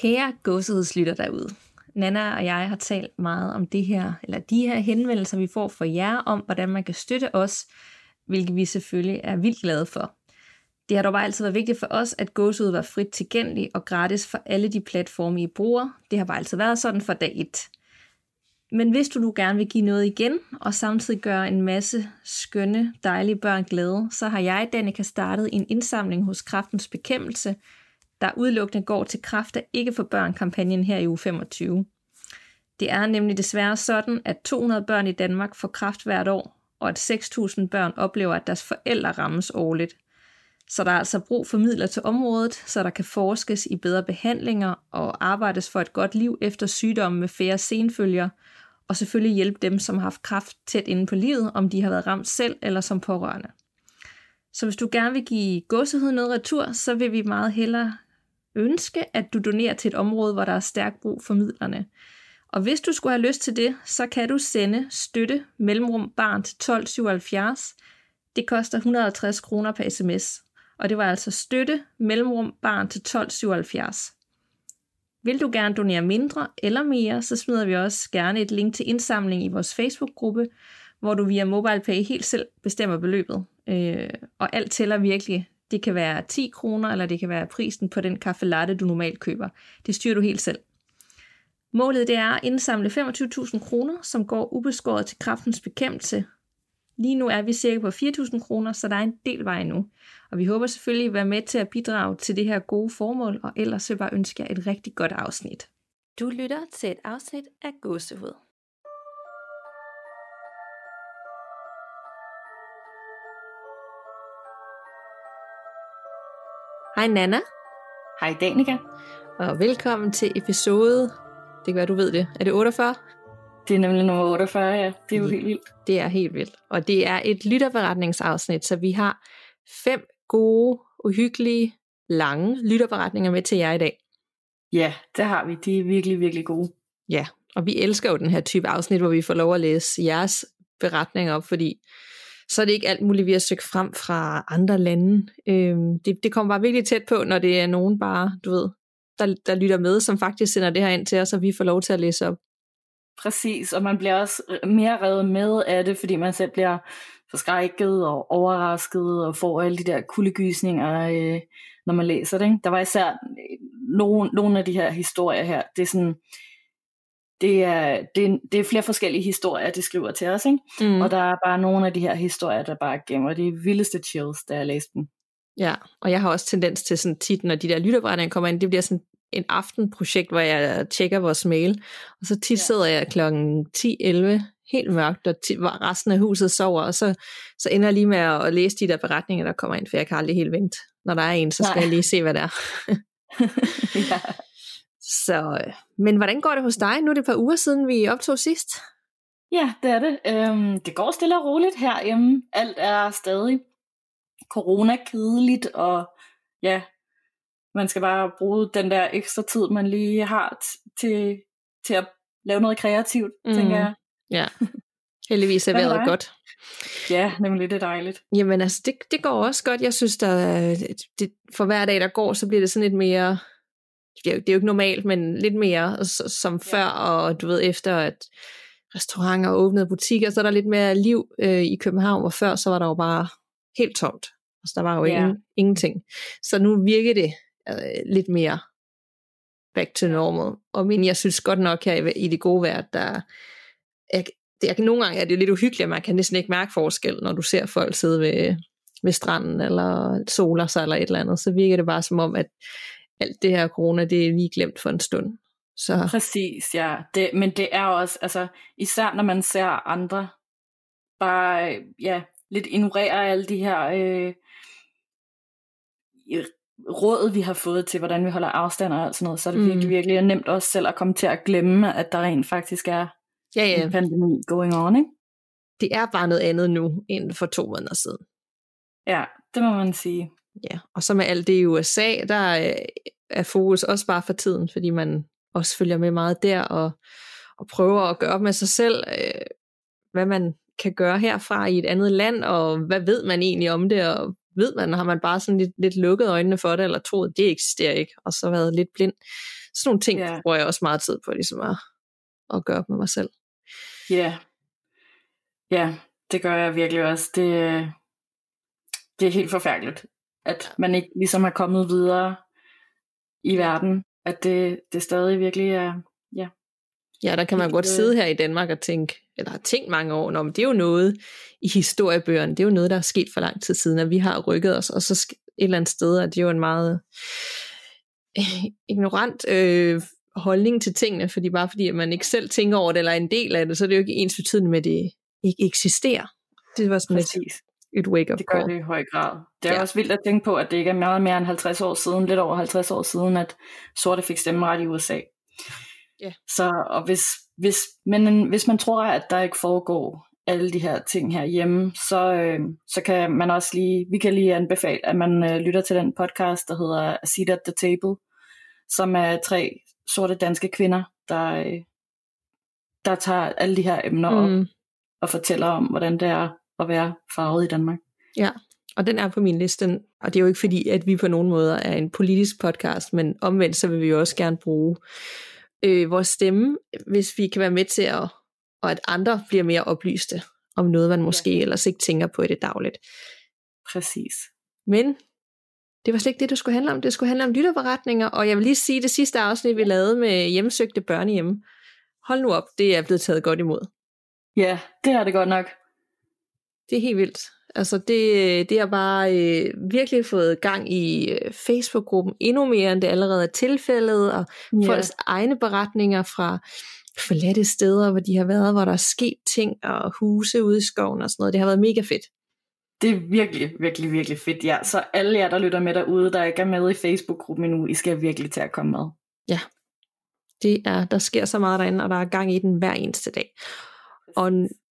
Kære gåsehedslytter derude. Nana og jeg har talt meget om det her, eller de her henvendelser, vi får fra jer om, hvordan man kan støtte os, hvilket vi selvfølgelig er vildt glade for. Det har dog bare altid været vigtigt for os, at gåsehud var frit tilgængelig og gratis for alle de platforme, I bruger. Det har bare altid været sådan for dag 1. Men hvis du nu gerne vil give noget igen, og samtidig gøre en masse skønne, dejlige børn glade, så har jeg, Danika, startet en indsamling hos Kraftens Bekæmpelse, der udelukkende går til Kræfter ikke for børn-kampagnen her i uge 25. Det er nemlig desværre sådan, at 200 børn i Danmark får kræft hvert år, og at 6.000 børn oplever, at deres forældre rammes årligt. Så der er altså brug for midler til området, så der kan forskes i bedre behandlinger og arbejdes for et godt liv efter sygdomme med færre senfølger, og selvfølgelig hjælpe dem, som har haft kræft tæt inde på livet, om de har været ramt selv eller som pårørende. Så hvis du gerne vil give gåsehed noget retur, så vil vi meget hellere ønske, at du donerer til et område, hvor der er stærk brug for midlerne. Og hvis du skulle have lyst til det, så kan du sende støtte mellemrum barn til 1277. Det koster 150 kroner per sms. Og det var altså støtte mellemrum barn til 1277. Vil du gerne donere mindre eller mere, så smider vi også gerne et link til indsamling i vores Facebook-gruppe, hvor du via MobilePay helt selv bestemmer beløbet. Øh, og alt tæller virkelig. Det kan være 10 kroner, eller det kan være prisen på den kaffe latte, du normalt køber. Det styrer du helt selv. Målet det er at indsamle 25.000 kroner, som går ubeskåret til kraftens bekæmpelse. Lige nu er vi cirka på 4.000 kroner, så der er en del vej nu. Og vi håber selvfølgelig at være med til at bidrage til det her gode formål, og ellers vil jeg bare ønske jer et rigtig godt afsnit. Du lytter til et afsnit af Gåsehud. Hej Nana. Hej Danika. Og velkommen til episode, det kan være du ved det, er det 48? Det er nemlig nummer 48, ja. Det er jo helt vildt. Det er helt vildt. Og det er et lytterberetningsafsnit, så vi har fem gode, uhyggelige, lange lytterberetninger med til jer i dag. Ja, det har vi. De er virkelig, virkelig gode. Ja, og vi elsker jo den her type afsnit, hvor vi får lov at læse jeres beretninger op, fordi så er det ikke alt muligt, vi har søgt frem fra andre lande. Øhm, det, det kommer bare virkelig tæt på, når det er nogen bare, du ved, der, der lytter med, som faktisk sender det her ind til os, og vi får lov til at læse op. Præcis, og man bliver også mere revet med af det, fordi man selv bliver forskrækket og overrasket og får alle de der kuldegysninger, øh, når man læser det. Ikke? Der var især nogle, nogle af de her historier her, det er sådan, det er, det, er, det er flere forskellige historier, de skriver til os, ikke? Mm. og der er bare nogle af de her historier, der bare gemmer de vildeste chills, da jeg læste dem. Ja, og jeg har også tendens til sådan tit, når de der lytterberetninger kommer ind, det bliver sådan en aftenprojekt, hvor jeg tjekker vores mail, og så tit ja. sidder jeg klokken 10-11, helt mørkt, og t- resten af huset sover, og så, så ender jeg lige med at læse de der beretninger, der kommer ind, for jeg kan aldrig helt vente. Når der er en, så skal Nej. jeg lige se, hvad det er. ja. Så, men hvordan går det hos dig? Nu er det et par uger siden, vi optog sidst. Ja, det er det. Øhm, det går stille og roligt herhjemme. Alt er stadig corona-kedeligt, og ja, man skal bare bruge den der ekstra tid, man lige har t- til, til at lave noget kreativt, mm. tænker jeg. Ja, heldigvis er vejret godt. Ja, nemlig det er dejligt. Jamen altså, det, det går også godt. Jeg synes, der, det, for hver dag, der går, så bliver det sådan lidt mere, det er, jo, det er jo ikke normalt, men lidt mere som før, og du ved, efter at restauranter åbnede butikker, så er der lidt mere liv øh, i København, hvor før, så var der jo bare helt tomt. Altså, der var jo ja. ingen, ingenting. Så nu virker det øh, lidt mere back to normal. Og men jeg synes godt nok her i, i det gode vejr, der jeg, det, jeg, nogle gange er det lidt uhyggeligt, at man kan næsten ikke mærke forskel, når du ser folk sidde ved, ved stranden, eller soler sig, eller et eller andet, så virker det bare som om, at alt det her corona, det er lige glemt for en stund. Så. Præcis, ja. Det, men det er også, altså, især når man ser andre, bare, ja, lidt ignorere alle de her øh, råd, vi har fået til, hvordan vi holder afstand og alt sådan noget, så er det mm. virkelig, virkelig nemt også selv at komme til at glemme, at der rent faktisk er ja, ja. en pandemi going on, ikke? Det er bare noget andet nu, end for to måneder siden. Ja, det må man sige. Ja, og så med alt det i USA, der er fokus også bare for tiden, fordi man også følger med meget der, og, og prøver at gøre op med sig selv, øh, hvad man kan gøre herfra i et andet land, og hvad ved man egentlig om det, og ved man, har man bare sådan lidt, lidt lukket øjnene for det, eller troet, det eksisterer ikke, og så været lidt blind. Sådan nogle ting Ja. bruger jeg også meget tid på, ligesom at, at gøre op med mig selv. Ja. Ja, det gør jeg virkelig også. Det, det er helt forfærdeligt, at man ikke ligesom er kommet videre i verden. At det, det stadig virkelig er, ja. Ja, der kan man godt øh, sidde her i Danmark og tænke, eller har tænkt mange år, men det er jo noget i historiebøgerne, det er jo noget, der er sket for lang tid siden, at vi har rykket os, og så et eller andet sted, at det er jo en meget øh, ignorant øh, holdning til tingene, fordi bare fordi at man ikke selv tænker over det, eller er en del af det, så er det jo ikke ens betydende med, at det ikke eksisterer. Det var sådan Præcis. Et wake-up Det gør det i høj grad. Det er Ja. også vildt at tænke på, at det ikke er meget mere end 50 år siden, lidt over 50 år siden, at sorte fik stemmeret i USA. Ja. Så og hvis, hvis, men hvis man tror, at der ikke foregår alle de her ting her hjemme, så, øh, så kan man også lige, vi kan lige anbefale, at man øh, lytter til den podcast, der hedder A Seat at the Table, som er tre sorte danske kvinder, der, øh, der tager alle de her emner op Mm. og fortæller om, hvordan det er at være farvet i Danmark. Og den er på min liste, og det er jo ikke fordi, at vi på nogen måder er en politisk podcast, men omvendt så vil vi jo også gerne bruge øh, vores stemme, hvis vi kan være med til at, og at andre bliver mere oplyste om noget, man måske ja. ellers ikke tænker på i det dagligt. Præcis. Men det var slet ikke det, det skulle handle om. Det skulle handle om lytterberetninger, og jeg vil lige sige, det sidste afsnit, vi lavede med hjemsøgte børnehjem. Hold nu op, det er blevet taget godt imod. Ja, det er det godt nok. Det er helt vildt. Altså det, det har bare øh, virkelig fået gang i øh, Facebook-gruppen endnu mere, end det allerede er tilfældet, og Ja. folks egne beretninger fra forladte steder, hvor de har været, hvor der er sket ting, og huse ude i skoven og sådan noget. Det har været mega fedt. Det er virkelig, virkelig, virkelig fedt. Ja, så alle jer, der lytter med derude, der ikke er med i Facebook-gruppen endnu, I skal virkelig til at komme med. Det er, der sker så meget derinde, og der er gang i den hver eneste dag. Og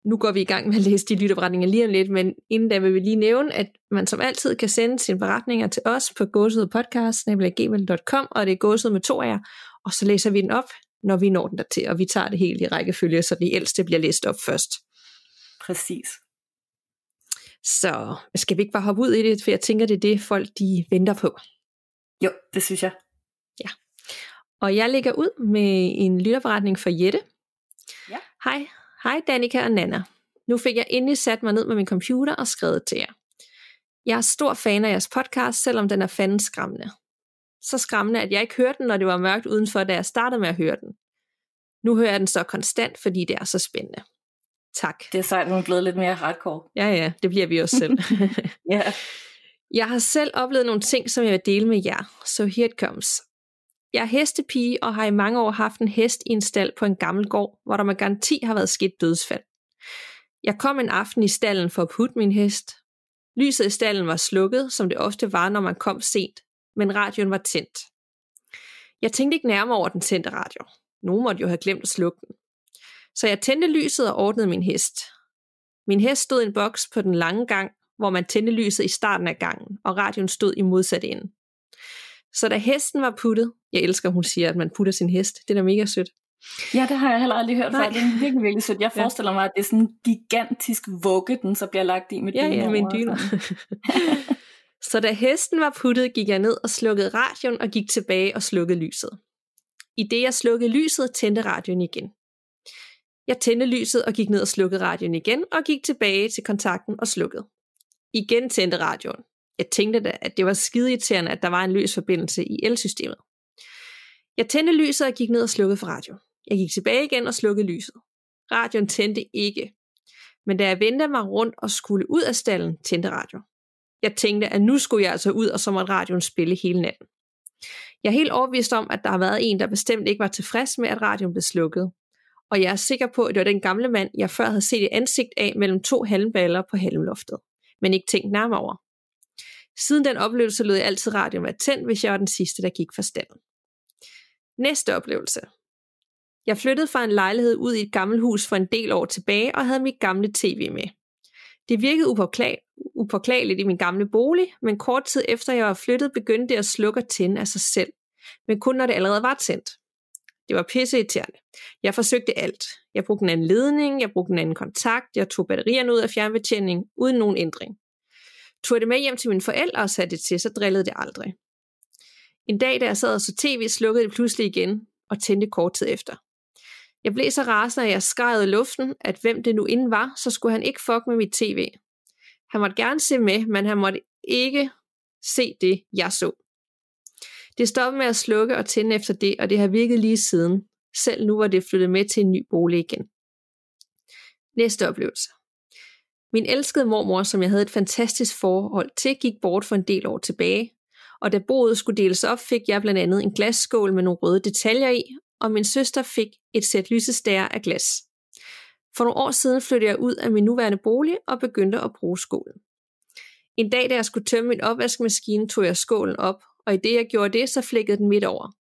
nu går vi i gang med at læse de lytterberetninger lige om lidt, men inden da vil vi lige nævne, at man som altid kan sende sine beretninger til os på gåsødepodcast.gmail.com, og det er gåsød med to af jer, og så læser vi den op, når vi når den dertil, og vi tager det helt i rækkefølge, så de ældste bliver læst op først. Præcis. Så skal vi ikke bare hoppe ud i det, for jeg tænker, det er det, folk de venter på. Jo, det synes jeg. Og jeg lægger ud med en lytterberetning for Jette. Ja. Hej, hej Danika og Nana. Nu fik jeg endelig sat mig ned med min computer og skrevet til jer. Jeg er stor fan af jeres podcast, selvom den er fanden skræmmende. Så skræmmende, at jeg ikke hørte den, når det var mørkt udenfor, da jeg startede med at høre den. Nu hører jeg den så konstant, fordi det er så spændende. Tak. Det er sejt, at er blevet lidt mere hardcore. Ja, ja, det bliver vi også selv. Ja. Jeg har selv oplevet nogle ting, som jeg vil dele med jer, så here it comes. Jeg er hestepige og har i mange år haft en hest i en stald på en gammel gård, hvor der med garanti har været sket dødsfald. Jeg kom en aften i stallen for at putte min hest. Lyset i stallen var slukket, som det ofte var, når man kom sent, men radioen var tændt. Jeg tænkte ikke nærmere over den tændte radio. Nogen måtte jo have glemt at slukke den. Så jeg tændte lyset og ordnede min hest. Min hest stod i en boks på den lange gang, hvor man tændte lyset i starten af gangen, og radioen stod i modsat ende. Så da hesten var puttet, jeg elsker, hun siger, at man putter sin hest, det er da mega sødt. ja, det har jeg heller aldrig hørt før. Det er virkelig, virkelig sødt. Jeg Ja. forestiller mig, at det er sådan en gigantisk vugge, den så bliver lagt i med Ja, ja, med en over og dyne. sådan. så da hesten var puttet, gik jeg ned og slukkede radioen og gik tilbage og slukkede lyset. I det jeg slukkede lyset, tændte radioen igen. Jeg tændte lyset og gik ned og slukkede radioen igen, og gik tilbage til kontakten og slukkede. Igen tændte radioen. Jeg tænkte da, at det var skide irriterende, at der var en løs forbindelse i elsystemet. Jeg tændte lyset og gik ned og slukkede for radioen. Jeg gik tilbage igen og slukkede lyset. Radioen tændte ikke. Men da jeg vendte mig rundt og skulle ud af stallen, tændte radioen. Jeg tænkte, at nu skulle jeg altså ud, og så måtte radioen spille hele natten. Jeg er helt overbevist om, at der har været en, der bestemt ikke var tilfreds med, at radioen blev slukket. Og jeg er sikker på, at det var den gamle mand, jeg før havde set et ansigt af mellem to halmballer på halmloftet, men ikke tænkt nærmere over. Siden den oplevelse lød jeg altid radioen være tændt, hvis jeg var den sidste, der gik fra stallen. Næste oplevelse. Jeg flyttede fra en lejlighed ud i et gammelt hus for en del år tilbage og havde mit gamle tv med. Det virkede upåklag- upåklageligt i min gamle bolig, men kort tid efter jeg var flyttet, begyndte det at slukke og tænde af sig selv. Men kun når det allerede var tændt. Det var pisseirriterende. Jeg forsøgte alt. Jeg brugte en anden ledning, jeg brugte en anden kontakt, jeg tog batterierne ud af fjernbetjening, uden nogen ændring. Tog jeg det med hjem til mine forældre og satte det til, så drillede det aldrig. En dag, da jeg sad og så tv, slukkede det pludselig igen og tændte kort tid efter. Jeg blev så rasende, at jeg skreg i luften, at hvem det nu inden var, så skulle han ikke fuck med mit tv. Han måtte gerne se med, men han måtte ikke se det, jeg så. Det stoppede med at slukke og tænde efter det, og det har virket lige siden. Selv nu var det flyttet med til en ny bolig igen. Næste oplevelse. Min elskede mormor, som jeg havde et fantastisk forhold til, gik bort for en del år tilbage, og da boet skulle deles op, fik jeg blandt andet en glasskål med nogle røde detaljer i, og min søster fik et sæt lysestager af glas. For nogle år siden flyttede jeg ud af min nuværende bolig og begyndte at bruge skålen. En dag, da jeg skulle tømme min opvaskemaskine, tog jeg skålen op, og i det jeg gjorde det, så flækkede den midt over.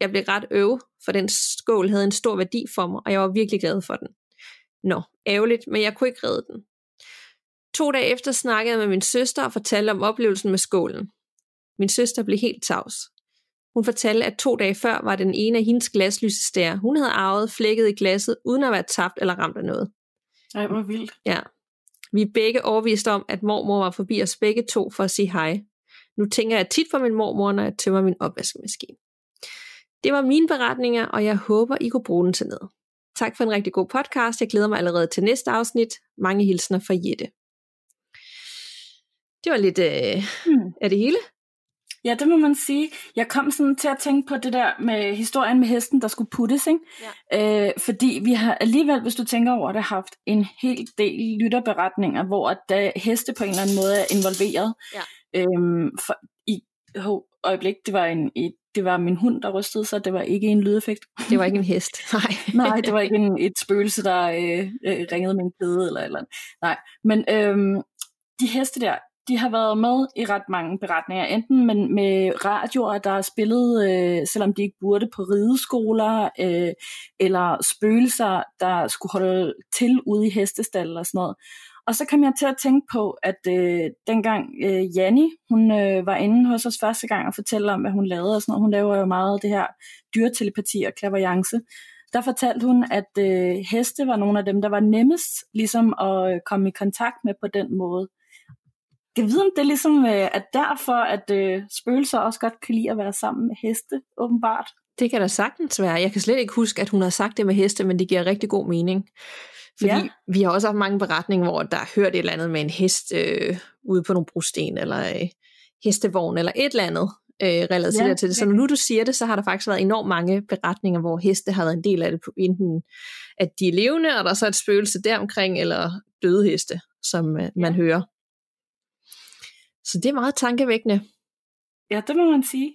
Jeg blev ret øve, for den skål havde en stor værdi for mig, og jeg var virkelig glad for den. Nå, ærgerligt, men jeg kunne ikke redde den. To dage efter snakkede jeg med min søster og fortalte om oplevelsen med skålen. Min søster blev helt tavs. Hun fortalte, at to dage før var den ene af hendes glaslysestager, hun havde arvet flækket i glasset, uden at være tabt eller ramt af noget. Ej, hvor vildt. Ja. Vi er begge overvist om, at mormor var forbi os begge to for at sige hej. Nu tænker jeg tit på min mormor, når jeg tømmer min opvaskemaskine. Det var mine beretninger, og jeg håber, I kunne bruge den til noget. Tak for en rigtig god podcast. Jeg glæder mig allerede til næste afsnit. Mange hilsner fra Jette. Det var lidt øh, hmm. af det hele. Ja, det må man sige. Jeg kom sådan til at tænke på det der med historien med hesten, der skulle puttes, ikke? Ja. Øh, fordi vi har alligevel, hvis du tænker over det, haft en hel del lytterberetninger, hvor der heste på en eller anden måde er involveret. Ja. Øhm, for, I ho, øjeblik, det var en, et, det var min hund, der rystede sig, det var ikke en lydeffekt. Det var ikke en hest, nej. nej, det var ikke en, et spøgelse, der øh, øh, ringede med en kæde eller eller andet. Nej, men øhm, de heste der, de har været med i ret mange beretninger, enten med, med radioer, der har spillet, øh, selvom de ikke burde, på rideskoler, øh, eller spøgelser, der skulle holde til ude i hestestal og sådan noget. Og så kom jeg til at tænke på, at øh, dengang øh, Janni, hun øh, var inde hos os første gang og fortalte om, hvad hun lavede og sådan noget. Hun laver jo meget det her dyretelepati og klaverjance. Der fortalte hun, at øh, heste var nogle af dem, der var nemmest ligesom at øh, komme i kontakt med på den måde. Jeg ved, om det er ligesom øh, at derfor, at øh, spøgelser også godt kan lide at være sammen med heste, åbenbart. Det kan da sagtens være. Jeg kan slet ikke huske, at hun har sagt det med heste, men det giver rigtig god mening. Fordi ja. vi har også haft mange beretninger, hvor der er hørt et eller andet med en hest øh, ude på nogle brosten, eller øh, hestevogn, eller et eller andet øh, relateret ja, til det. Så når nu du siger det, så har der faktisk været enormt mange beretninger, hvor heste har været en del af det, på enten at de er levende, og der er så et spøgelse deromkring, eller døde heste, som øh, man ja. hører. Så det er meget tankevækkende. Ja, det må man sige.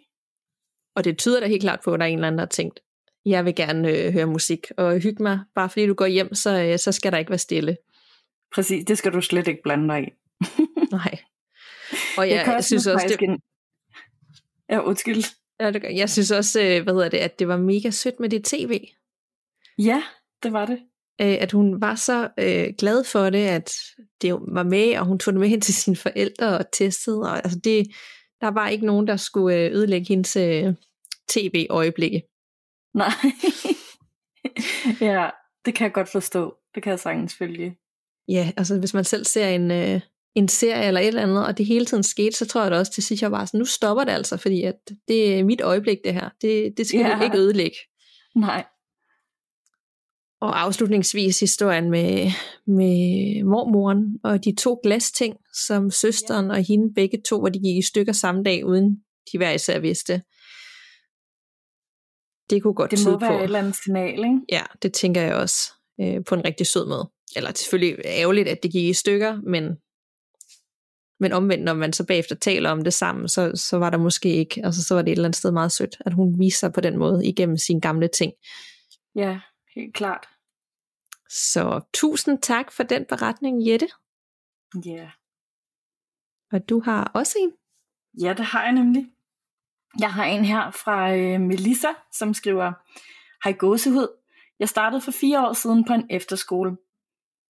Og det tyder da helt klart på, at der er en eller anden, der har tænkt, jeg vil gerne øh, høre musik og hygge mig. Bare fordi du går hjem, så, øh, så skal der ikke være stille. Præcis, det skal du slet ikke blande dig i. Nej. Og jeg, jeg synes også, det... En... Ja, undskyld. Ja, det gør. Jeg synes også, øh, hvad hedder det, at det var mega sødt med det tv. Ja, det var det. Øh, at hun var så øh, glad for det, at det var med, og hun tog det med hen til sine forældre og testede. Og, altså det, der var ikke nogen, der skulle øh, ødelægge hendes øh, tv-øjeblikke. Nej. ja, det kan jeg godt forstå. Det kan jeg sagtens følge. Ja, altså hvis man selv ser en, øh, en serie eller et eller andet, og det hele tiden skete, så tror jeg da også til sidst, jeg var sådan, nu stopper det altså, fordi at det er mit øjeblik det her. Det, det skal ja. du ikke ødelægge. Nej. Og afslutningsvis historien med, med mormoren og de to glasting, som søsteren og hende begge to, hvor de gik i stykker samme dag, uden de hver især vidste. Det kunne godt Det må være på. et eller andet signal, ikke? Ja, det tænker jeg også øh, på en rigtig sød måde. Eller selvfølgelig ærgerligt, at det gik i stykker, men, men omvendt, når man så bagefter taler om det sammen, så, så var der måske ikke, altså så var det et eller andet sted meget sødt, at hun viser sig på den måde igennem sine gamle ting. Ja, helt klart. Så tusind tak for den beretning, Jette. Ja. Yeah. Og du har også en? Ja, det har jeg nemlig. Jeg har en her fra øh, Melissa, som skriver, Hej gåsehud. Jeg startede for fire år siden på en efterskole.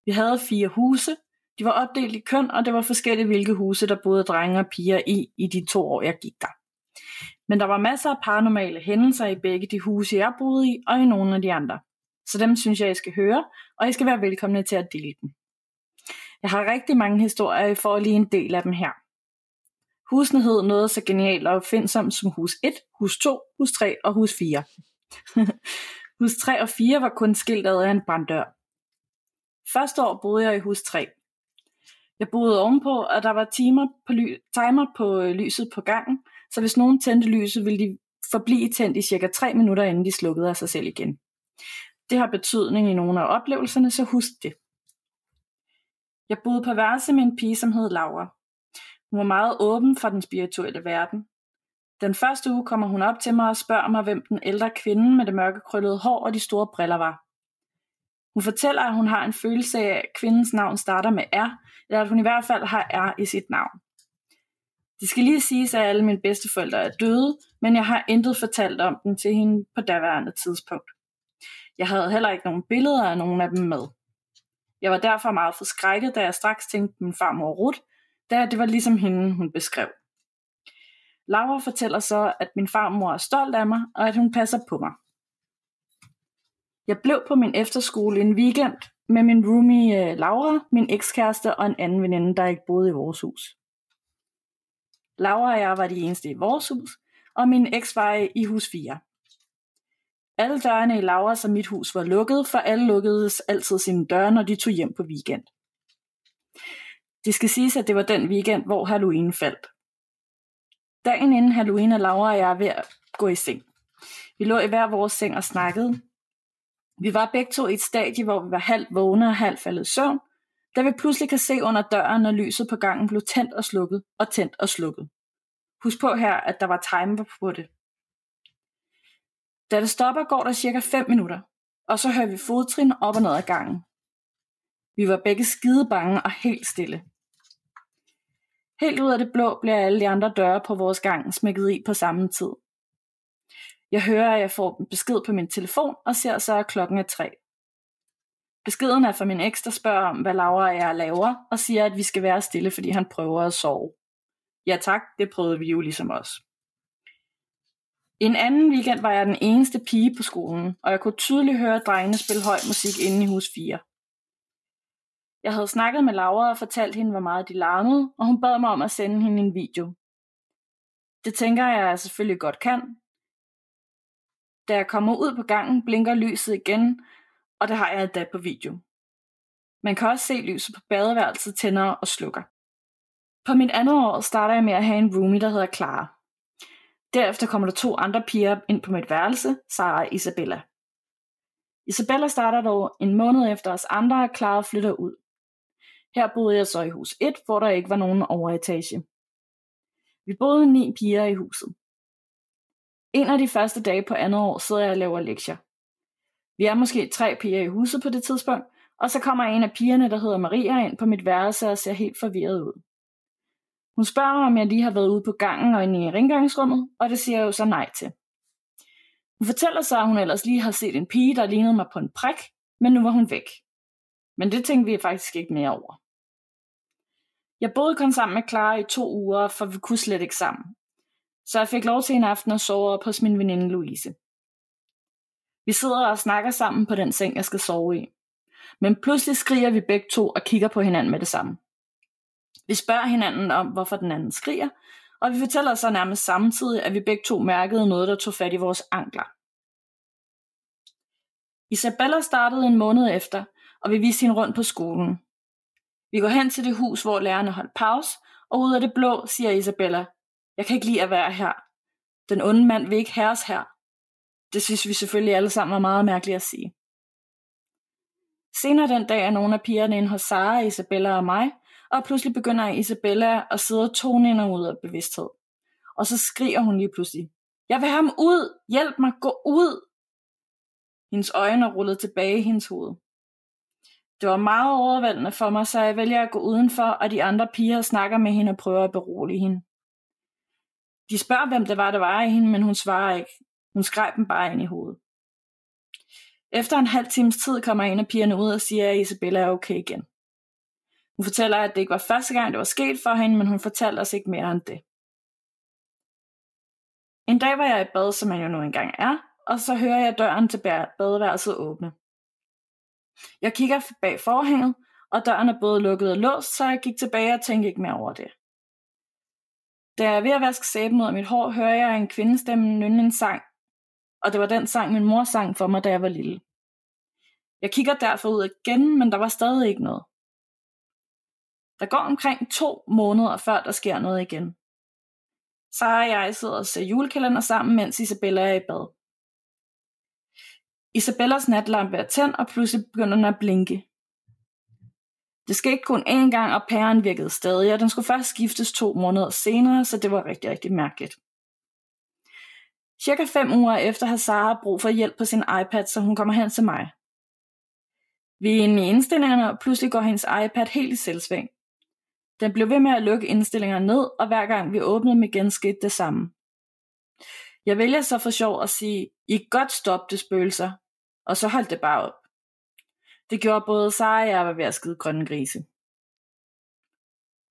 Vi havde fire huse. De var opdelt i køn, og det var forskellige, hvilke huse, der boede drenge og piger i, i de to år, jeg gik der. Men der var masser af paranormale hændelser i begge de huse, jeg boede i, og i nogle af de andre. Så dem synes jeg, I skal høre, og I skal være velkomne til at dele dem. Jeg har rigtig mange historier, I får lige en del af dem her. Husene hed noget så genialt og opfindsomt som hus 1, hus 2, hus 3 og hus 4. hus 3 og 4 var kun skilt ad af en branddør. Første år boede jeg i hus 3. Jeg boede ovenpå, og der var timer på ly- timer på øh, lyset på gangen, så hvis nogen tændte lyset, ville de forblive tændt i cirka 3 minutter, inden de slukkede af sig selv igen. Det har betydning i nogle af oplevelserne, så husk det. Jeg boede på værelse med en pige, som hed Laura. Hun var meget åben for den spirituelle verden. Den første uge kommer hun op til mig og spørger mig, hvem den ældre kvinde med det mørke krøllede hår og de store briller var. Hun fortæller, at hun har en følelse af, at kvindens navn starter med R, eller at hun i hvert fald har R i sit navn. Det skal lige siges, at alle mine bedsteforældre er døde, men jeg har intet fortalt om dem til hende på daværende tidspunkt. Jeg havde heller ikke nogen billeder af nogen af dem med. Jeg var derfor meget forskrækket, da jeg straks tænkte min farmor Ruth, da det var ligesom hende, hun beskrev. Laura fortæller så, at min farmor er stolt af mig, og at hun passer på mig. Jeg blev på min efterskole en weekend med min roomie øh, Laura, min ekskæreste og en anden veninde, der ikke boede i vores hus. Laura og jeg var de eneste i vores hus, og min eks var i hus 4. Alle dørene i Lauras og mit hus var lukket, for alle lukkede altid sine døre, når de tog hjem på weekend. Det skal siges, at det var den weekend, hvor Halloween faldt. Dagen inden Halloween er Laura og jeg ved at gå i seng. Vi lå i hver vores seng og snakkede. Vi var begge to i et stadie, hvor vi var halvt vågne og halvt faldet søvn, da vi pludselig kan se under døren, når lyset på gangen blev tændt og slukket, og tændt og slukket. Husk på her, at der var timer på det. Da det stopper, går der cirka 5 minutter, og så hører vi fodtrin op og ned ad gangen. Vi var begge skide bange og helt stille. Helt ud af det blå bliver alle de andre døre på vores gang smækket i på samme tid. Jeg hører, at jeg får en besked på min telefon og ser så, at klokken er tre. Beskeden er fra min eks, der spørger om, hvad Laura og jeg laver, og siger, at vi skal være stille, fordi han prøver at sove. Ja tak, det prøvede vi jo ligesom os. En anden weekend var jeg den eneste pige på skolen, og jeg kunne tydeligt høre drengene spille høj musik inde i hus 4. Jeg havde snakket med Laura og fortalt hende, hvor meget de larmede, og hun bad mig om at sende hende en video. Det tænker jeg, at jeg selvfølgelig godt kan. Da jeg kommer ud på gangen, blinker lyset igen, og det har jeg endda på video. Man kan også se lyset på badeværelset tænder og slukker. På mit andet år starter jeg med at have en roomie, der hedder Clara. Derefter kommer der to andre piger ind på mit værelse, Sara og Isabella. Isabella starter dog en måned efter os andre, og Clara flytter ud. Her boede jeg så i hus 1, hvor der ikke var nogen overetage. Vi boede ni piger i huset. En af de første dage på andet år sidder jeg og laver lektier. Vi er måske tre piger i huset på det tidspunkt, og så kommer en af pigerne, der hedder Maria, ind på mit værelse og ser helt forvirret ud. Hun spørger mig, om jeg lige har været ude på gangen og inde i rengøringsrummet, og det siger jeg jo så nej til. Hun fortæller så, at hun ellers lige har set en pige, der lignede mig på en prik, men nu var hun væk. Men det tænkte vi faktisk ikke mere over. Jeg boede kun sammen med Clara i to uger, for vi kunne slet ikke sammen. Så jeg fik lov til en aften at sove op hos min veninde Louise. Vi sidder og snakker sammen på den seng, jeg skal sove i. Men pludselig skriger vi begge to og kigger på hinanden med det samme. Vi spørger hinanden om, hvorfor den anden skriger, og vi fortæller så nærmest samtidig, at vi begge to mærkede noget, der tog fat i vores ankler. Isabella startede en måned efter, og vi viste hende rundt på skolen. Vi går hen til det hus, hvor lærerne holdt pause, og ud af det blå siger Isabella, jeg kan ikke lide at være her. Den onde mand vil ikke herres her. Det synes vi selvfølgelig alle sammen var meget mærkeligt at sige. Senere den dag er nogle af pigerne inde hos Sara, Isabella og mig, og pludselig begynder Isabella at sidde og tone ind og ud af bevidsthed. Og så skriger hun lige pludselig, jeg vil have ham ud, hjælp mig, gå ud. Hendes øjne er rullet tilbage i hendes hoved. Det var meget overvældende for mig, så jeg vælger at gå udenfor, og de andre piger snakker med hende og prøver at berolige hende. De spørger, hvem det var, der var i hende, men hun svarer ikke. Hun skreg dem bare ind i hovedet. Efter en halv times tid kommer en af pigerne ud og siger, at Isabella er okay igen. Hun fortæller, at det ikke var første gang, det var sket for hende, men hun fortalte os ikke mere end det. En dag var jeg i bad, som man jo nu engang er, og så hører jeg døren til badeværelset åbne. Jeg kigger bag forhænget, og døren er både lukket og låst, så jeg gik tilbage og tænkte ikke mere over det. Da jeg er ved at vaske sæben ud af mit hår, hører jeg en kvindestemme nynne en sang, og det var den sang, min mor sang for mig, da jeg var lille. Jeg kigger derfor ud igen, men der var stadig ikke noget. Der går omkring to måneder, før der sker noget igen. Sara og jeg sidder og ser julekalender sammen, mens Isabella er i bad. Isabellas natlampe er tændt, og pludselig begynder den at blinke. Det skete kun én gang, og pæren virkede stadig, og den skulle først skiftes to måneder senere, så det var rigtig, rigtig mærkeligt. Cirka fem uger efter har Sara brug for hjælp på sin iPad, så hun kommer hen til mig. Vi er inde i indstillingerne, og pludselig går hendes iPad helt i selvsving. Den blev ved med at lukke indstillinger ned, og hver gang vi åbnede dem igen, skete det samme. Jeg vælger så for sjov at sige, I kan godt stoppe det spøgelser, og så holdt det bare op. Det gjorde både Sara og jeg var ved at skide grønne grise.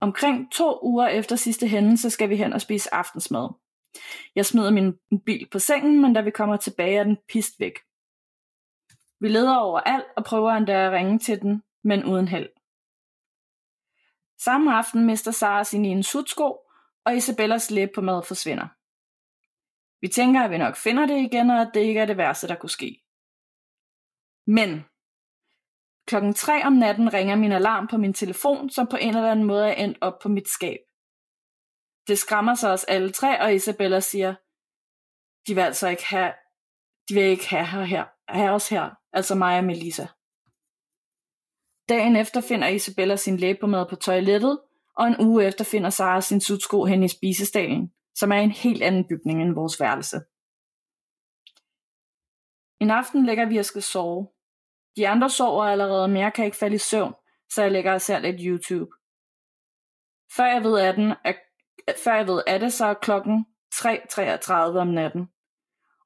Omkring to uger efter sidste hændelse skal vi hen og spise aftensmad. Jeg smider min bil på sengen, men da vi kommer tilbage er den pist væk. Vi leder over alt og prøver endda at ringe til den, men uden held. Samme aften mister Sara sin ene sudsko, og Isabellas læbepomade på mad forsvinder. Vi tænker, at vi nok finder det igen, og at det ikke er det værste, der kunne ske. Men klokken 3 om natten ringer min alarm på min telefon, som på en eller anden måde er endt op på mit skab. Det skræmmer sig os alle tre, og Isabella siger, de vil altså ikke have, de vil ikke have, her, her, have os her, altså mig og Melissa. Dagen efter finder Isabella sin læbemad på toilettet, og en uge efter finder Sara sin sutsko hen i spisestalen, som er en helt anden bygning end vores værelse. En aften lægger vi og skal sove. De andre sover allerede, men jeg kan ikke falde i søvn, så jeg lægger og ser lidt YouTube. Før jeg ved af, den, er, før jeg ved af det, så er klokken 3.33 om natten,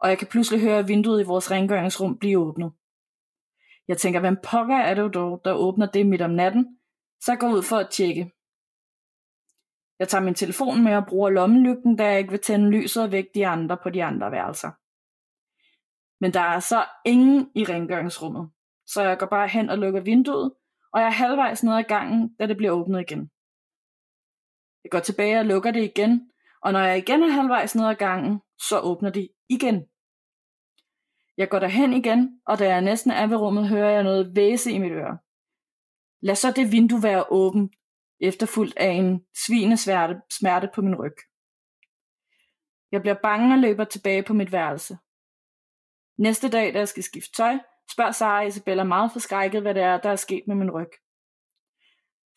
og jeg kan pludselig høre vinduet i vores rengøringsrum blive åbnet. Jeg tænker, hvem pokker er det dog, der åbner det midt om natten? Så jeg går ud for at tjekke. Jeg tager min telefon med og bruger lommelygten, da jeg ikke vil tænde lyset og væk de andre på de andre værelser. Men der er så ingen i rengøringsrummet, så jeg går bare hen og lukker vinduet, og jeg er halvvejs ned ad gangen, da det bliver åbnet igen. Jeg går tilbage og lukker det igen, og når jeg igen er halvvejs ned ad gangen, så åbner de igen. Jeg går derhen igen, og da jeg næsten er ved rummet, hører jeg noget væse i mit øre. Lad så det vindue være åbent, efterfulgt af en svine smerte på min ryg. Jeg bliver bange og løber tilbage på mit værelse. Næste dag, da jeg skal skifte tøj, spørger Sara og Isabella meget forskrækket, hvad det er, der er sket med min ryg.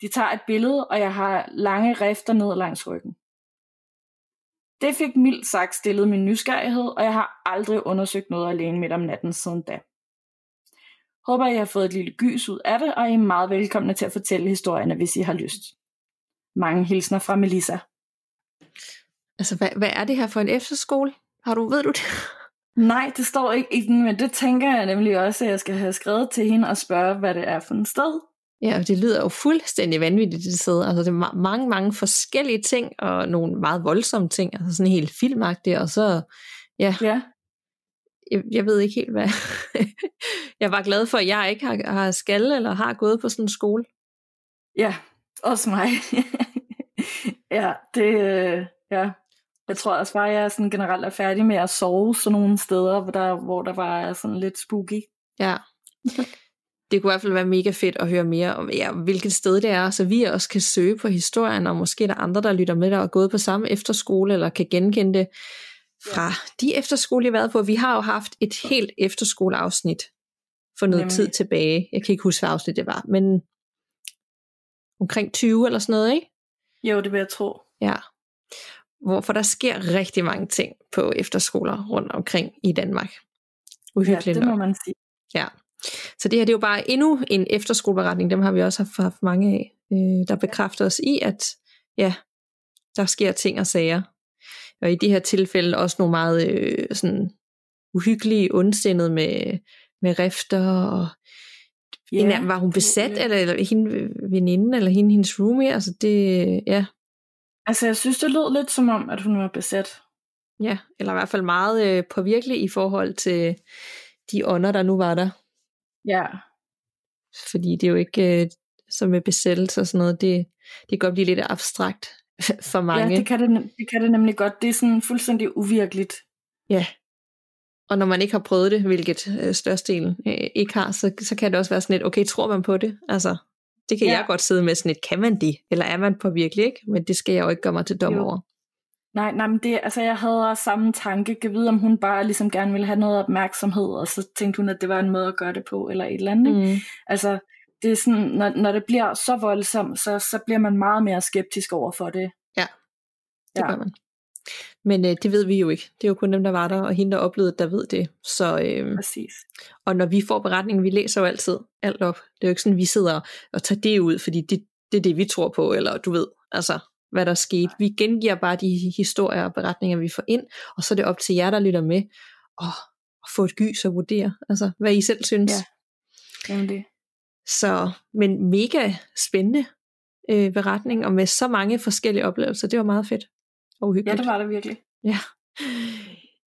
De tager et billede, og jeg har lange rifter ned langs ryggen. Det fik mildt sagt stillet min nysgerrighed, og jeg har aldrig undersøgt noget alene midt om natten siden da. Håber, I har fået et lille gys ud af det, og I er meget velkomne til at fortælle historierne, hvis I har lyst. Mange hilsner fra Melissa. Altså, hvad, hvad er det her for en efterskole? Har du, ved du det? Nej, det står ikke i den, men det tænker jeg nemlig også, at jeg skal have skrevet til hende og spørge, hvad det er for en sted. Ja, det lyder jo fuldstændig vanvittigt, det sted. Altså, det er mange, mange forskellige ting, og nogle meget voldsomme ting, altså sådan helt filmagtigt, og så, ja, Ja, jeg, jeg ved ikke helt, hvad. jeg var glad for, at jeg ikke har, har skal eller har gået på sådan en skole. ja, også mig. ja, det, øh, ja. Jeg tror også bare, at jeg sådan generelt er færdig med at sove sådan nogle steder, hvor der, hvor der bare er sådan lidt spooky. Ja. Det kunne i hvert fald være mega fedt at høre mere om, ja, hvilket sted det er, så vi også kan søge på historien, og måske der er andre, der lytter med, der er gået på samme efterskole, eller kan genkende det fra de efterskole, jeg har været på. Vi har jo haft et helt efterskoleafsnit for noget Nemlig. tid tilbage. Jeg kan ikke huske, hvad afsnit det var, men omkring 20 eller sådan noget, ikke? Jo, det vil jeg tro. Ja. Hvorfor der sker rigtig mange ting på efterskoler rundt omkring i Danmark. Ja, Uhyggeligt det må nok. man sige. Ja. Så det her det er jo bare endnu en efterskoleberetning, dem har vi også haft, haft mange af, øh, der bekræfter os i, at ja, der sker ting og sager. Og i de her tilfælde også nogle meget øh, sådan uhyggelige, ondsindede med, med rifter og Ja, dem, var hun besat, det- eller, eller hende veninde, eller hende hendes roomie, altså det, ja, Altså, jeg synes, det lød lidt som om, at hun var besat. ja, eller i hvert fald meget øh, påvirkelig i forhold til de ånder, der nu var der. Ja, fordi det er jo ikke, øh, som med besættelse og sådan noget, det, det kan godt blive lidt abstrakt. for mange. Ja, det kan det, det kan det nemlig godt. Det er sådan fuldstændig uvirkeligt. Ja. Og når man ikke har prøvet det, hvilket øh, størstedelen øh, ikke har, så, så kan det også være sådan lidt, okay, tror man på det? Altså, det kan ja. jeg godt sidde med sådan lidt, kan man det? Eller er man på virkelig ikke? Men det skal jeg jo ikke gøre mig til dom over. Nej, nej, men det, altså jeg havde også samme tanke. Jeg vide, om hun bare ligesom gerne ville have noget opmærksomhed, og så tænkte hun, at det var en måde at gøre det på, eller et eller andet. Mm. Altså, det er sådan, når, når det bliver så voldsomt, så, så bliver man meget mere skeptisk over for det. Ja, det ja. gør man. Men øh, det ved vi jo ikke. Det er jo kun dem, der var der, og hende, der oplevede der ved det. Så, øh, Præcis. Og når vi får beretningen, vi læser jo altid alt op. Det er jo ikke sådan, vi sidder og tager det ud, fordi det, det er det, vi tror på, eller du ved, altså, hvad der skete. Vi gengiver bare de historier og beretninger, vi får ind, og så er det op til jer, der lytter med, og, få et gys og vurdere, altså, hvad I selv synes. Ja, Jamen det. Så, men mega spændende øh, beretning, og med så mange forskellige oplevelser. Det var meget fedt og uhyggeligt. Ja, det var det virkelig. Ja.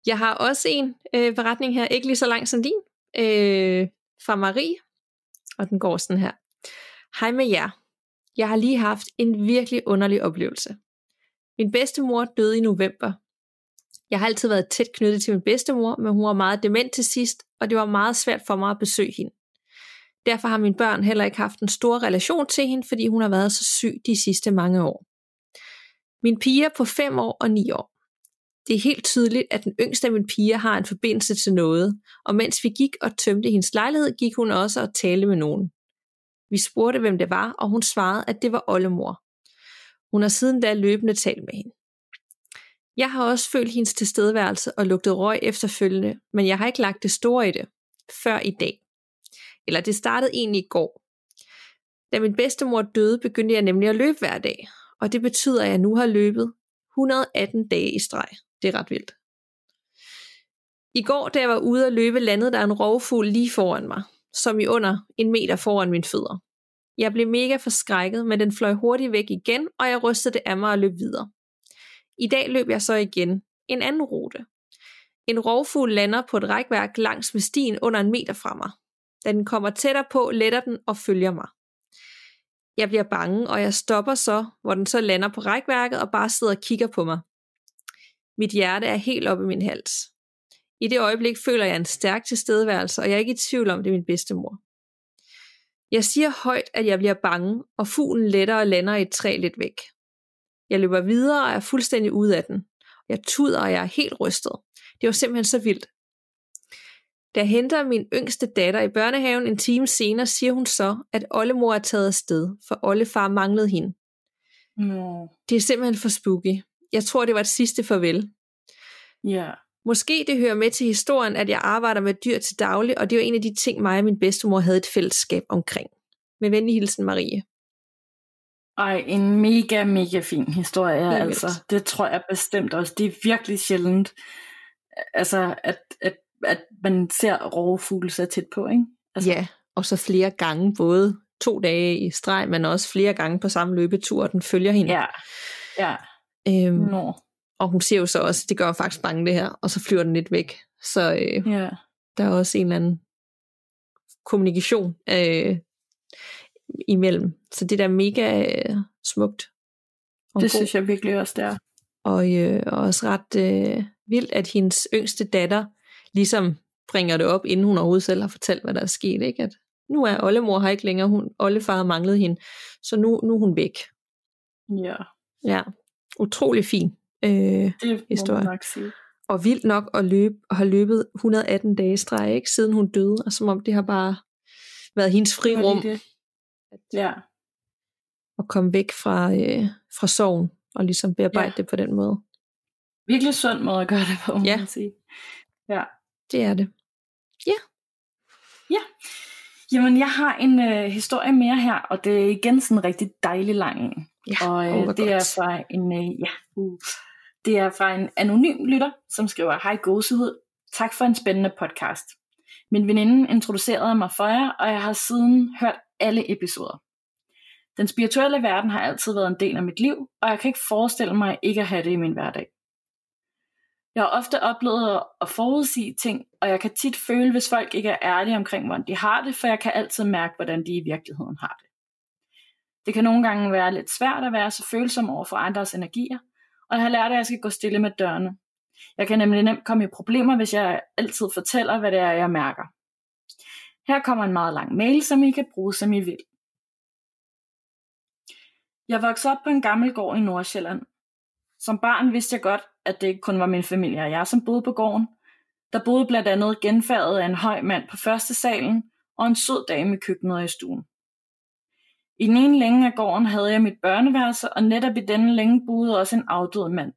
Jeg har også en øh, beretning her, ikke lige så lang som din, øh, fra Marie, og den går sådan her. Hej med jer. Jeg har lige haft en virkelig underlig oplevelse. Min bedstemor døde i november. Jeg har altid været tæt knyttet til min bedstemor, men hun var meget dement til sidst, og det var meget svært for mig at besøge hende. Derfor har mine børn heller ikke haft en stor relation til hende, fordi hun har været så syg de sidste mange år. Min piger på 5 år og 9 år. Det er helt tydeligt, at den yngste af mine piger har en forbindelse til noget, og mens vi gik og tømte hendes lejlighed, gik hun også og talte med nogen. Vi spurgte, hvem det var, og hun svarede, at det var oldemor. Hun har siden da løbende talt med hende. Jeg har også følt hendes tilstedeværelse og lugtet røg efterfølgende, men jeg har ikke lagt det store i det, før i dag. Eller det startede egentlig i går. Da min bedstemor døde, begyndte jeg nemlig at løbe hver dag, og det betyder, at jeg nu har løbet 118 dage i streg. Det er ret vildt. I går, da jeg var ude at løbe, landede der en rovfugl lige foran mig, som i under en meter foran mine fødder. Jeg blev mega forskrækket, men den fløj hurtigt væk igen, og jeg rystede det af mig og løb videre. I dag løb jeg så igen en anden rute. En rovfugl lander på et rækværk langs med stien under en meter fra mig. Da den kommer tættere på, letter den og følger mig. Jeg bliver bange, og jeg stopper så, hvor den så lander på rækværket og bare sidder og kigger på mig. Mit hjerte er helt oppe i min hals. I det øjeblik føler jeg en stærk tilstedeværelse, og jeg er ikke i tvivl om, det er min bedstemor. Jeg siger højt, at jeg bliver bange, og fuglen letter og lander i et træ lidt væk. Jeg løber videre og er fuldstændig ude af den. Jeg tuder, og jeg er helt rystet. Det var simpelthen så vildt. Da jeg henter min yngste datter i børnehaven en time senere, siger hun så, at oldemor er taget afsted, for oldefar manglede hende. No. Det er simpelthen for spooky. Jeg tror, det var et sidste farvel. Ja. Måske det hører med til historien, at jeg arbejder med dyr til daglig, og det var en af de ting, mig og min bedstemor havde et fællesskab omkring. Med venlig hilsen, Marie. Ej, en mega, mega fin historie, Helt altså. Vildt. Det tror jeg bestemt også. Det er virkelig sjældent, altså, at, at at man ser rovfugle så tæt på, ikke? Altså. Ja, og så flere gange, både to dage i streg, men også flere gange på samme løbetur, og den følger hende. Ja, ja. Øhm, Nå. Og hun siger jo så også, det gør faktisk bange det her, og så flyver den lidt væk. Så øh, ja. der er også en eller anden kommunikation øh, imellem. Så det der er mega øh, smukt. Og det god. synes jeg virkelig også, det er. Og, øh, og også ret øh, vildt, at hendes yngste datter ligesom bringer det op, inden hun overhovedet selv har fortalt, hvad der er sket. Ikke? At nu er oldemor her ikke længere, hun, oldefar har manglet hende, så nu, nu er hun væk. Ja. Ja, utrolig fin øh, det historie. nok sige. Og vildt nok at løbe, og have løbet 118 dage streg, ikke? siden hun døde, og som om det har bare været hendes frirum. Det. Ja. At komme væk fra, øh, fra sorgen, og ligesom bearbejde ja. det på den måde. Virkelig sund måde at gøre det på, må ja. man sige. Ja. Det er det. Ja. Ja. Jamen, jeg har en øh, historie mere her, og det er igen sådan en rigtig dejlig lang. Ja, og øh, oh, det godt. er fra en, øh, ja, uh, det er fra en anonym lytter, som skriver, Hej gåsehud, tak for en spændende podcast. Min veninde introducerede mig for jer, og jeg har siden hørt alle episoder. Den spirituelle verden har altid været en del af mit liv, og jeg kan ikke forestille mig ikke at have det i min hverdag. Jeg har ofte oplevet at forudsige ting, og jeg kan tit føle, hvis folk ikke er ærlige omkring, hvordan de har det, for jeg kan altid mærke, hvordan de i virkeligheden har det. Det kan nogle gange være lidt svært at være så følsom over for andres energier, og jeg har lært, at jeg skal gå stille med dørene. Jeg kan nemlig nemt komme i problemer, hvis jeg altid fortæller, hvad det er, jeg mærker. Her kommer en meget lang mail, som I kan bruge, som I vil. Jeg voksede op på en gammel gård i Nordsjælland. Som barn vidste jeg godt, at det ikke kun var min familie og jeg, som boede på gården. Der boede blandt andet genfærdet af en høj mand på første salen og en sød dame i køkkenet og i stuen. I den ene længe af gården havde jeg mit børneværelse, og netop i denne længe boede også en afdød mand.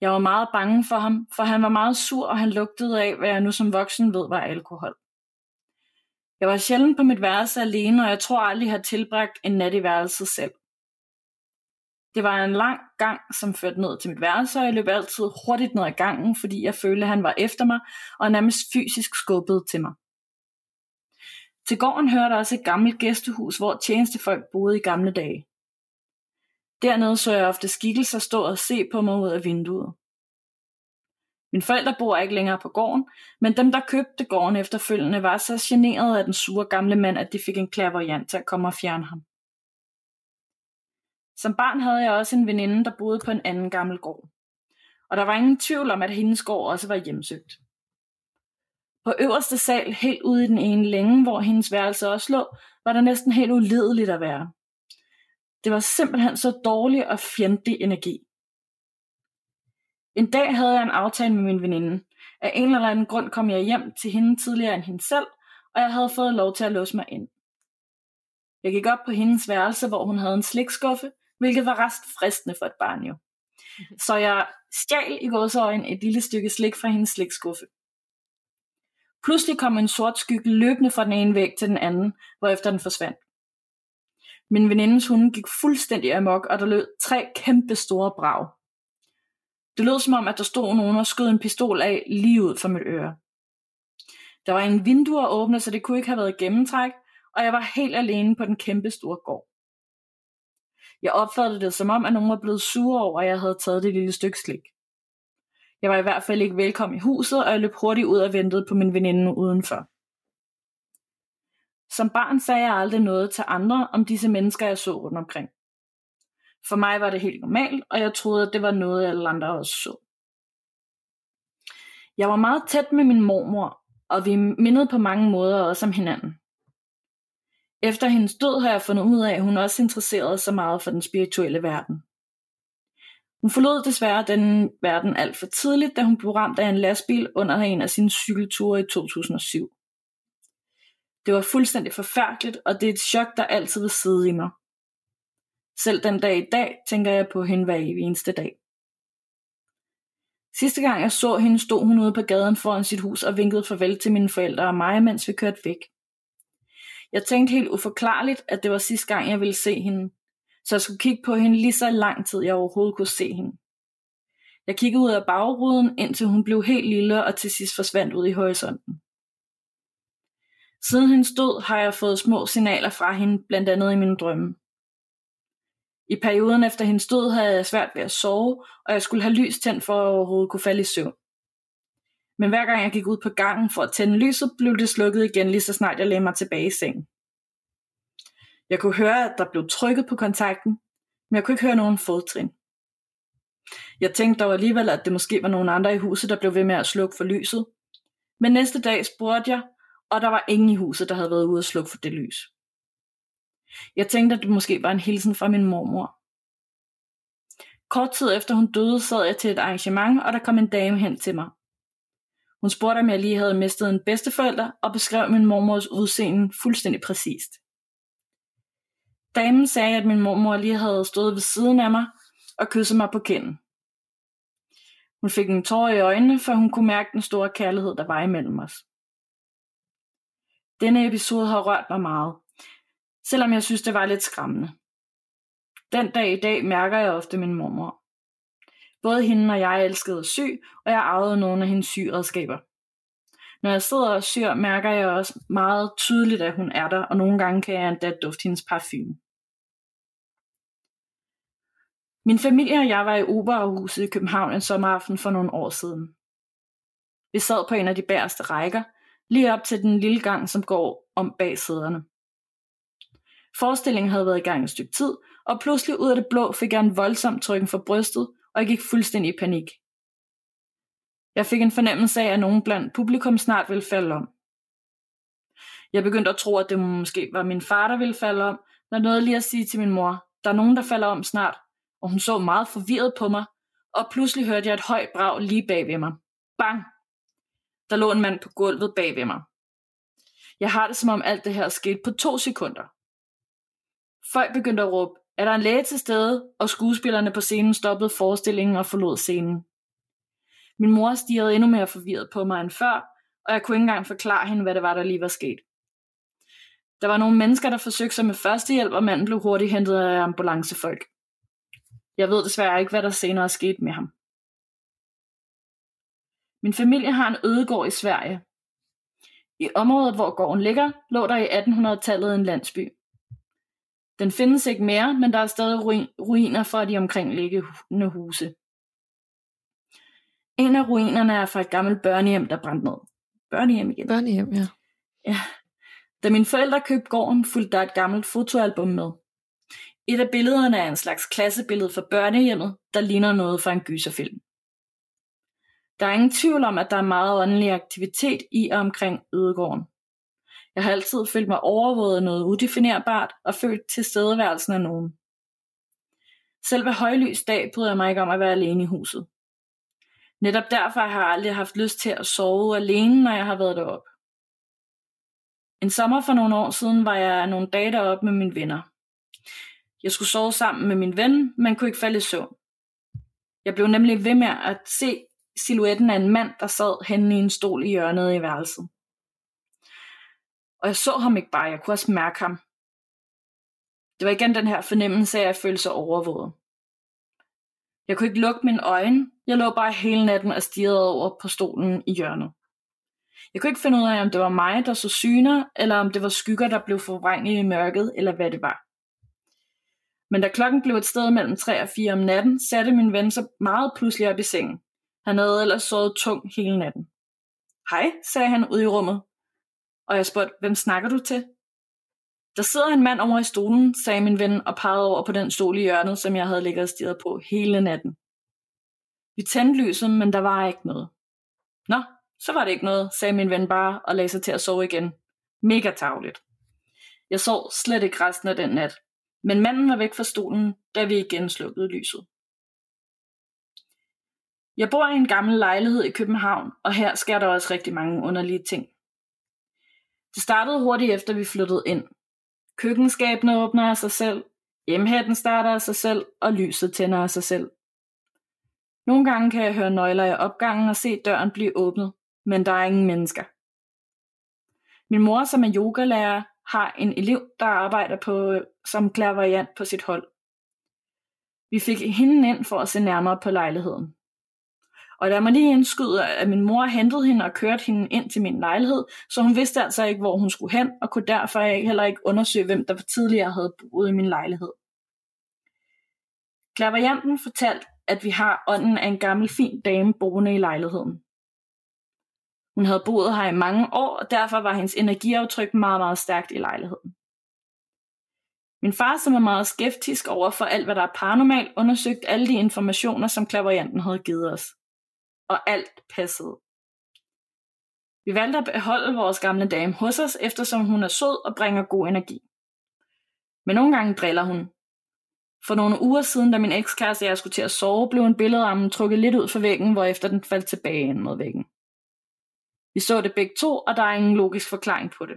Jeg var meget bange for ham, for han var meget sur, og han lugtede af, hvad jeg nu som voksen ved var alkohol. Jeg var sjældent på mit værelse alene, og jeg tror aldrig, jeg har tilbragt en nat i værelset selv. Det var en lang gang, som førte ned til mit værelse, og jeg løb altid hurtigt ned ad gangen, fordi jeg følte, at han var efter mig, og nærmest fysisk skubbede til mig. Til gården hørte også et gammelt gæstehus, hvor tjenestefolk boede i gamle dage. Dernede så jeg ofte skikkelser stå og se på mig ud af vinduet. Mine forældre bor ikke længere på gården, men dem, der købte gården efterfølgende, var så generet af den sure gamle mand, at de fik en klaverjant til at komme og fjerne ham. Som barn havde jeg også en veninde, der boede på en anden gammel gård. Og der var ingen tvivl om, at hendes gård også var hjemsøgt. På øverste sal, helt ude i den ene længe, hvor hendes værelse også lå, var der næsten helt uledeligt at være. Det var simpelthen så dårlig og fjendtlig energi. En dag havde jeg en aftale med min veninde. Af en eller anden grund kom jeg hjem til hende tidligere end hende selv, og jeg havde fået lov til at låse mig ind. Jeg gik op på hendes værelse, hvor hun havde en slikskuffe, hvilket var rest fristende for et barn jo. Så jeg stjal i gåsøjen et lille stykke slik fra hendes slikskuffe. Pludselig kom en sort skygge løbende fra den ene væg til den anden, hvorefter den forsvandt. Min venindens hunde gik fuldstændig amok, og der lød tre kæmpe store brag. Det lød som om, at der stod nogen og skød en pistol af lige ud for mit øre. Der var en vindue åbne, så det kunne ikke have været gennemtræk, og jeg var helt alene på den kæmpe store gård. Jeg opfattede det som om, at nogen var blevet sure over, at jeg havde taget det lille stykke slik. Jeg var i hvert fald ikke velkommen i huset, og jeg løb hurtigt ud og ventede på min veninde udenfor. Som barn sagde jeg aldrig noget til andre om disse mennesker, jeg så rundt omkring. For mig var det helt normalt, og jeg troede, at det var noget, alle andre også så. Jeg var meget tæt med min mormor, og vi mindede på mange måder også om hinanden. Efter hendes død har jeg fundet ud af, at hun også interesserede sig meget for den spirituelle verden. Hun forlod desværre den verden alt for tidligt, da hun blev ramt af en lastbil under en af sine cykelture i 2007. Det var fuldstændig forfærdeligt, og det er et chok, der altid vil sidde i mig. Selv den dag i dag tænker jeg på hende hver eneste dag. Sidste gang jeg så hende, stod hun ude på gaden foran sit hus og vinkede farvel til mine forældre og mig, mens vi kørte væk. Jeg tænkte helt uforklarligt, at det var sidste gang, jeg ville se hende, så jeg skulle kigge på hende lige så lang tid, jeg overhovedet kunne se hende. Jeg kiggede ud af bagruden, indtil hun blev helt lille og til sidst forsvandt ud i horisonten. Siden hendes død har jeg fået små signaler fra hende, blandt andet i mine drømme. I perioden efter hendes død havde jeg svært ved at sove, og jeg skulle have lys tændt for at overhovedet kunne falde i søvn. Men hver gang jeg gik ud på gangen for at tænde lyset, blev det slukket igen lige så snart jeg lagde mig tilbage i sengen. Jeg kunne høre, at der blev trykket på kontakten, men jeg kunne ikke høre nogen fodtrin. Jeg tænkte dog alligevel, at det måske var nogen andre i huset, der blev ved med at slukke for lyset. Men næste dag spurgte jeg, og der var ingen i huset, der havde været ude at slukke for det lys. Jeg tænkte, at det måske var en hilsen fra min mormor. Kort tid efter hun døde, sad jeg til et arrangement, og der kom en dame hen til mig. Hun spurgte, om jeg lige havde mistet en bedsteforælder, og beskrev min mormors udseende fuldstændig præcist. Damen sagde, at min mormor lige havde stået ved siden af mig og kysset mig på kinden. Hun fik en tår i øjnene, for hun kunne mærke den store kærlighed, der var imellem os. Denne episode har rørt mig meget, selvom jeg synes, det var lidt skræmmende. Den dag i dag mærker jeg ofte min mormor. Både hende og jeg elskede at sy, og jeg arvede nogle af hendes syredskaber. Når jeg sidder og syr, mærker jeg også meget tydeligt, at hun er der, og nogle gange kan jeg endda dufte hendes parfume. Min familie og jeg var i Operahuset i København en sommeraften for nogle år siden. Vi sad på en af de bæreste rækker, lige op til den lille gang, som går om bag sæderne. Forestillingen havde været i gang et stykke tid, og pludselig ud af det blå fik jeg en voldsom trykken for brystet, og jeg gik fuldstændig i panik. Jeg fik en fornemmelse af, at nogen blandt publikum snart ville falde om. Jeg begyndte at tro, at det måske var min far, der ville falde om, når noget lige at sige til min mor, der er nogen, der falder om snart, og hun så meget forvirret på mig, og pludselig hørte jeg et højt brag lige bag ved mig. Bang! Der lå en mand på gulvet bag ved mig. Jeg har det som om alt det her skete på to sekunder. Folk begyndte at råbe, er der en læge til stede, og skuespillerne på scenen stoppede forestillingen og forlod scenen. Min mor stirrede endnu mere forvirret på mig end før, og jeg kunne ikke engang forklare hende, hvad det var, der lige var sket. Der var nogle mennesker, der forsøgte sig med førstehjælp, og manden blev hurtigt hentet af ambulancefolk. Jeg ved desværre ikke, hvad der senere skete med ham. Min familie har en ødegård i Sverige. I området, hvor gården ligger, lå der i 1800-tallet en landsby. Den findes ikke mere, men der er stadig ruiner fra de omkringliggende huse. En af ruinerne er fra et gammelt børnehjem, der brændte ned. Børnehjem igen. Børnehjem, ja. Ja. Da mine forældre købte gården, fulgte der et gammelt fotoalbum med. Et af billederne er en slags klassebillede for børnehjemmet, der ligner noget fra en gyserfilm. Der er ingen tvivl om, at der er meget åndelig aktivitet i og omkring ødegården. Jeg har altid følt mig overvåget af noget udefinerbart og følt tilstedeværelsen af nogen. Selv ved højlys dag bryder jeg mig ikke om at være alene i huset. Netop derfor har jeg aldrig haft lyst til at sove alene, når jeg har været deroppe. En sommer for nogle år siden var jeg nogle dage deroppe med mine venner. Jeg skulle sove sammen med min ven, men kunne ikke falde i søvn. Jeg blev nemlig ved med at se silhuetten af en mand, der sad henne i en stol i hjørnet i værelset. Og jeg så ham ikke bare, jeg kunne også mærke ham. Det var igen den her fornemmelse af at føle sig overvåget. Jeg kunne ikke lukke mine øjne. Jeg lå bare hele natten og stirrede over på stolen i hjørnet. Jeg kunne ikke finde ud af, om det var mig, der så syner, eller om det var skygger, der blev forvrænget i mørket, eller hvad det var. Men da klokken blev et sted mellem 3 og 4 om natten, satte min ven sig meget pludselig op i sengen. Han havde ellers sovet tung hele natten. Hej, sagde han ud i rummet. Og jeg spurgte, hvem snakker du til? Der sidder en mand over i stolen, sagde min ven og pegede over på den stol i hjørnet, som jeg havde ligget og stirret på hele natten. Vi tændte lyset, men der var ikke noget. Nå, så var det ikke noget, sagde min ven bare og lagde sig til at sove igen. Mega tavligt. Jeg sov slet ikke resten af den nat, men manden var væk fra stolen, da vi igen slukkede lyset. Jeg bor i en gammel lejlighed i København, og her sker der også rigtig mange underlige ting. Det startede hurtigt efter vi flyttede ind. Køkkenskabene åbner af sig selv, hjemhætten starter af sig selv, og lyset tænder af sig selv. Nogle gange kan jeg høre nøgler i opgangen og se døren blive åbnet, men der er ingen mennesker. Min mor, som er yogalærer, har en elev, der arbejder på, som klærvariant på sit hold. Vi fik hende ind for at se nærmere på lejligheden. Og der må lige indskyde, at min mor hentede hende og kørte hende ind til min lejlighed, så hun vidste altså ikke, hvor hun skulle hen, og kunne derfor heller ikke undersøge, hvem der tidligere havde boet i min lejlighed. Klaverianten fortalte, at vi har ånden af en gammel fin dame boende i lejligheden. Hun havde boet her i mange år, og derfor var hendes energiaftryk meget, meget stærkt i lejligheden. Min far, som er meget skeptisk over for alt, hvad der er paranormalt, undersøgte alle de informationer, som klaverianten havde givet os og alt passede. Vi valgte at beholde vores gamle dame hos os, eftersom hun er sød og bringer god energi. Men nogle gange driller hun. For nogle uger siden, da min ekskæreste og jeg skulle til at sove, blev en billedramme trukket lidt ud for væggen, hvorefter den faldt tilbage ind mod væggen. Vi så det begge to, og der er ingen logisk forklaring på det.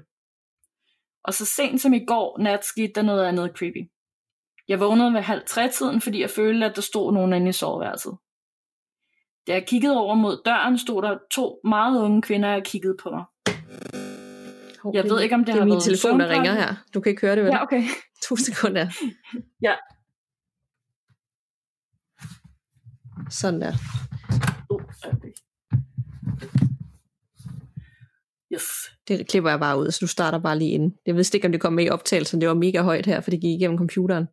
Og så sent som i går nat skete der noget andet creepy. Jeg vågnede ved halv tre tiden, fordi jeg følte, at der stod nogen inde i soveværelset. Da jeg kiggede over mod døren, stod der to meget unge kvinder og kiggede på mig. Okay. Jeg ved ikke, om det, det har været min telefon, der ringer her. Du kan ikke høre det, vel? Ja, okay. To sekunder. ja. Sådan der. Oh, okay. Yes. Det klipper jeg bare ud, så du starter bare lige ind. Jeg vidste ikke, om det kom med i optagelsen. Det var mega højt her, for det gik igennem computeren.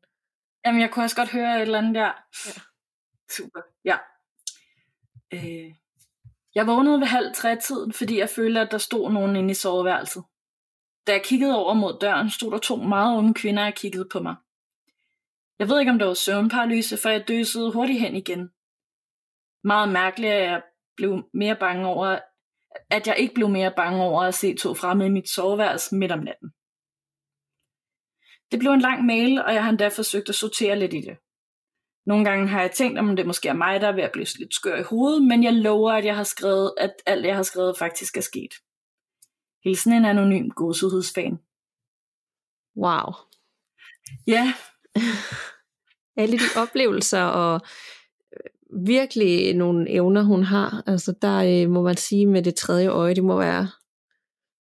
Jamen, jeg kunne også godt høre et eller andet der. Ja. Super. Ja. Øh, jeg vågnede ved halv tre tiden, fordi jeg følte, at der stod nogen inde i soveværelset. Da jeg kiggede over mod døren, stod der to meget unge kvinder og kiggede på mig. Jeg ved ikke, om det var søvnparalyse, for jeg døsede hurtigt hen igen. Meget mærkeligt, at jeg blev mere bange over, at jeg ikke blev mere bange over at se to fremme i mit soveværelse midt om natten. Det blev en lang mail, og jeg har endda forsøgt at sortere lidt i det. Nogle gange har jeg tænkt, om det måske er mig, der er ved at blive lidt skør i hovedet, men jeg lover, at jeg har skrevet, at alt jeg har skrevet faktisk er sket. Hilsen en anonym godsudsfan. Wow. Ja. Alle de oplevelser og virkelig nogle evner, hun har. Altså der øh, må man sige med det tredje øje, det må være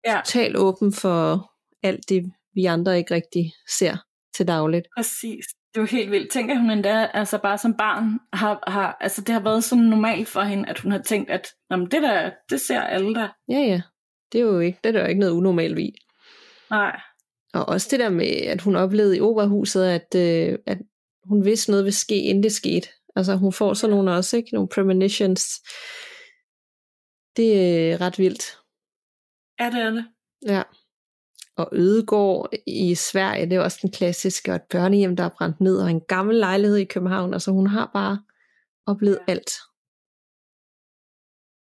ja. totalt åben for alt det, vi andre ikke rigtig ser til dagligt. Præcis. Det er jo helt vildt. Tænker hun endda, altså bare som barn, har, har, altså det har været så normalt for hende, at hun har tænkt, at det der, det ser alle der. Ja, ja. Det er jo ikke, det er der jo ikke noget unormalt i. Nej. Og også det der med, at hun oplevede i operahuset, at, øh, at hun vidste noget vil ske, inden det skete. Altså hun får sådan nogle også, ikke? Nogle premonitions. Det er ret vildt. Ja, det er det. Ja. Og Ødegård i Sverige, det er også den klassiske, og et børnehjem, der er brændt ned, og en gammel lejlighed i København. Altså hun har bare oplevet ja. alt.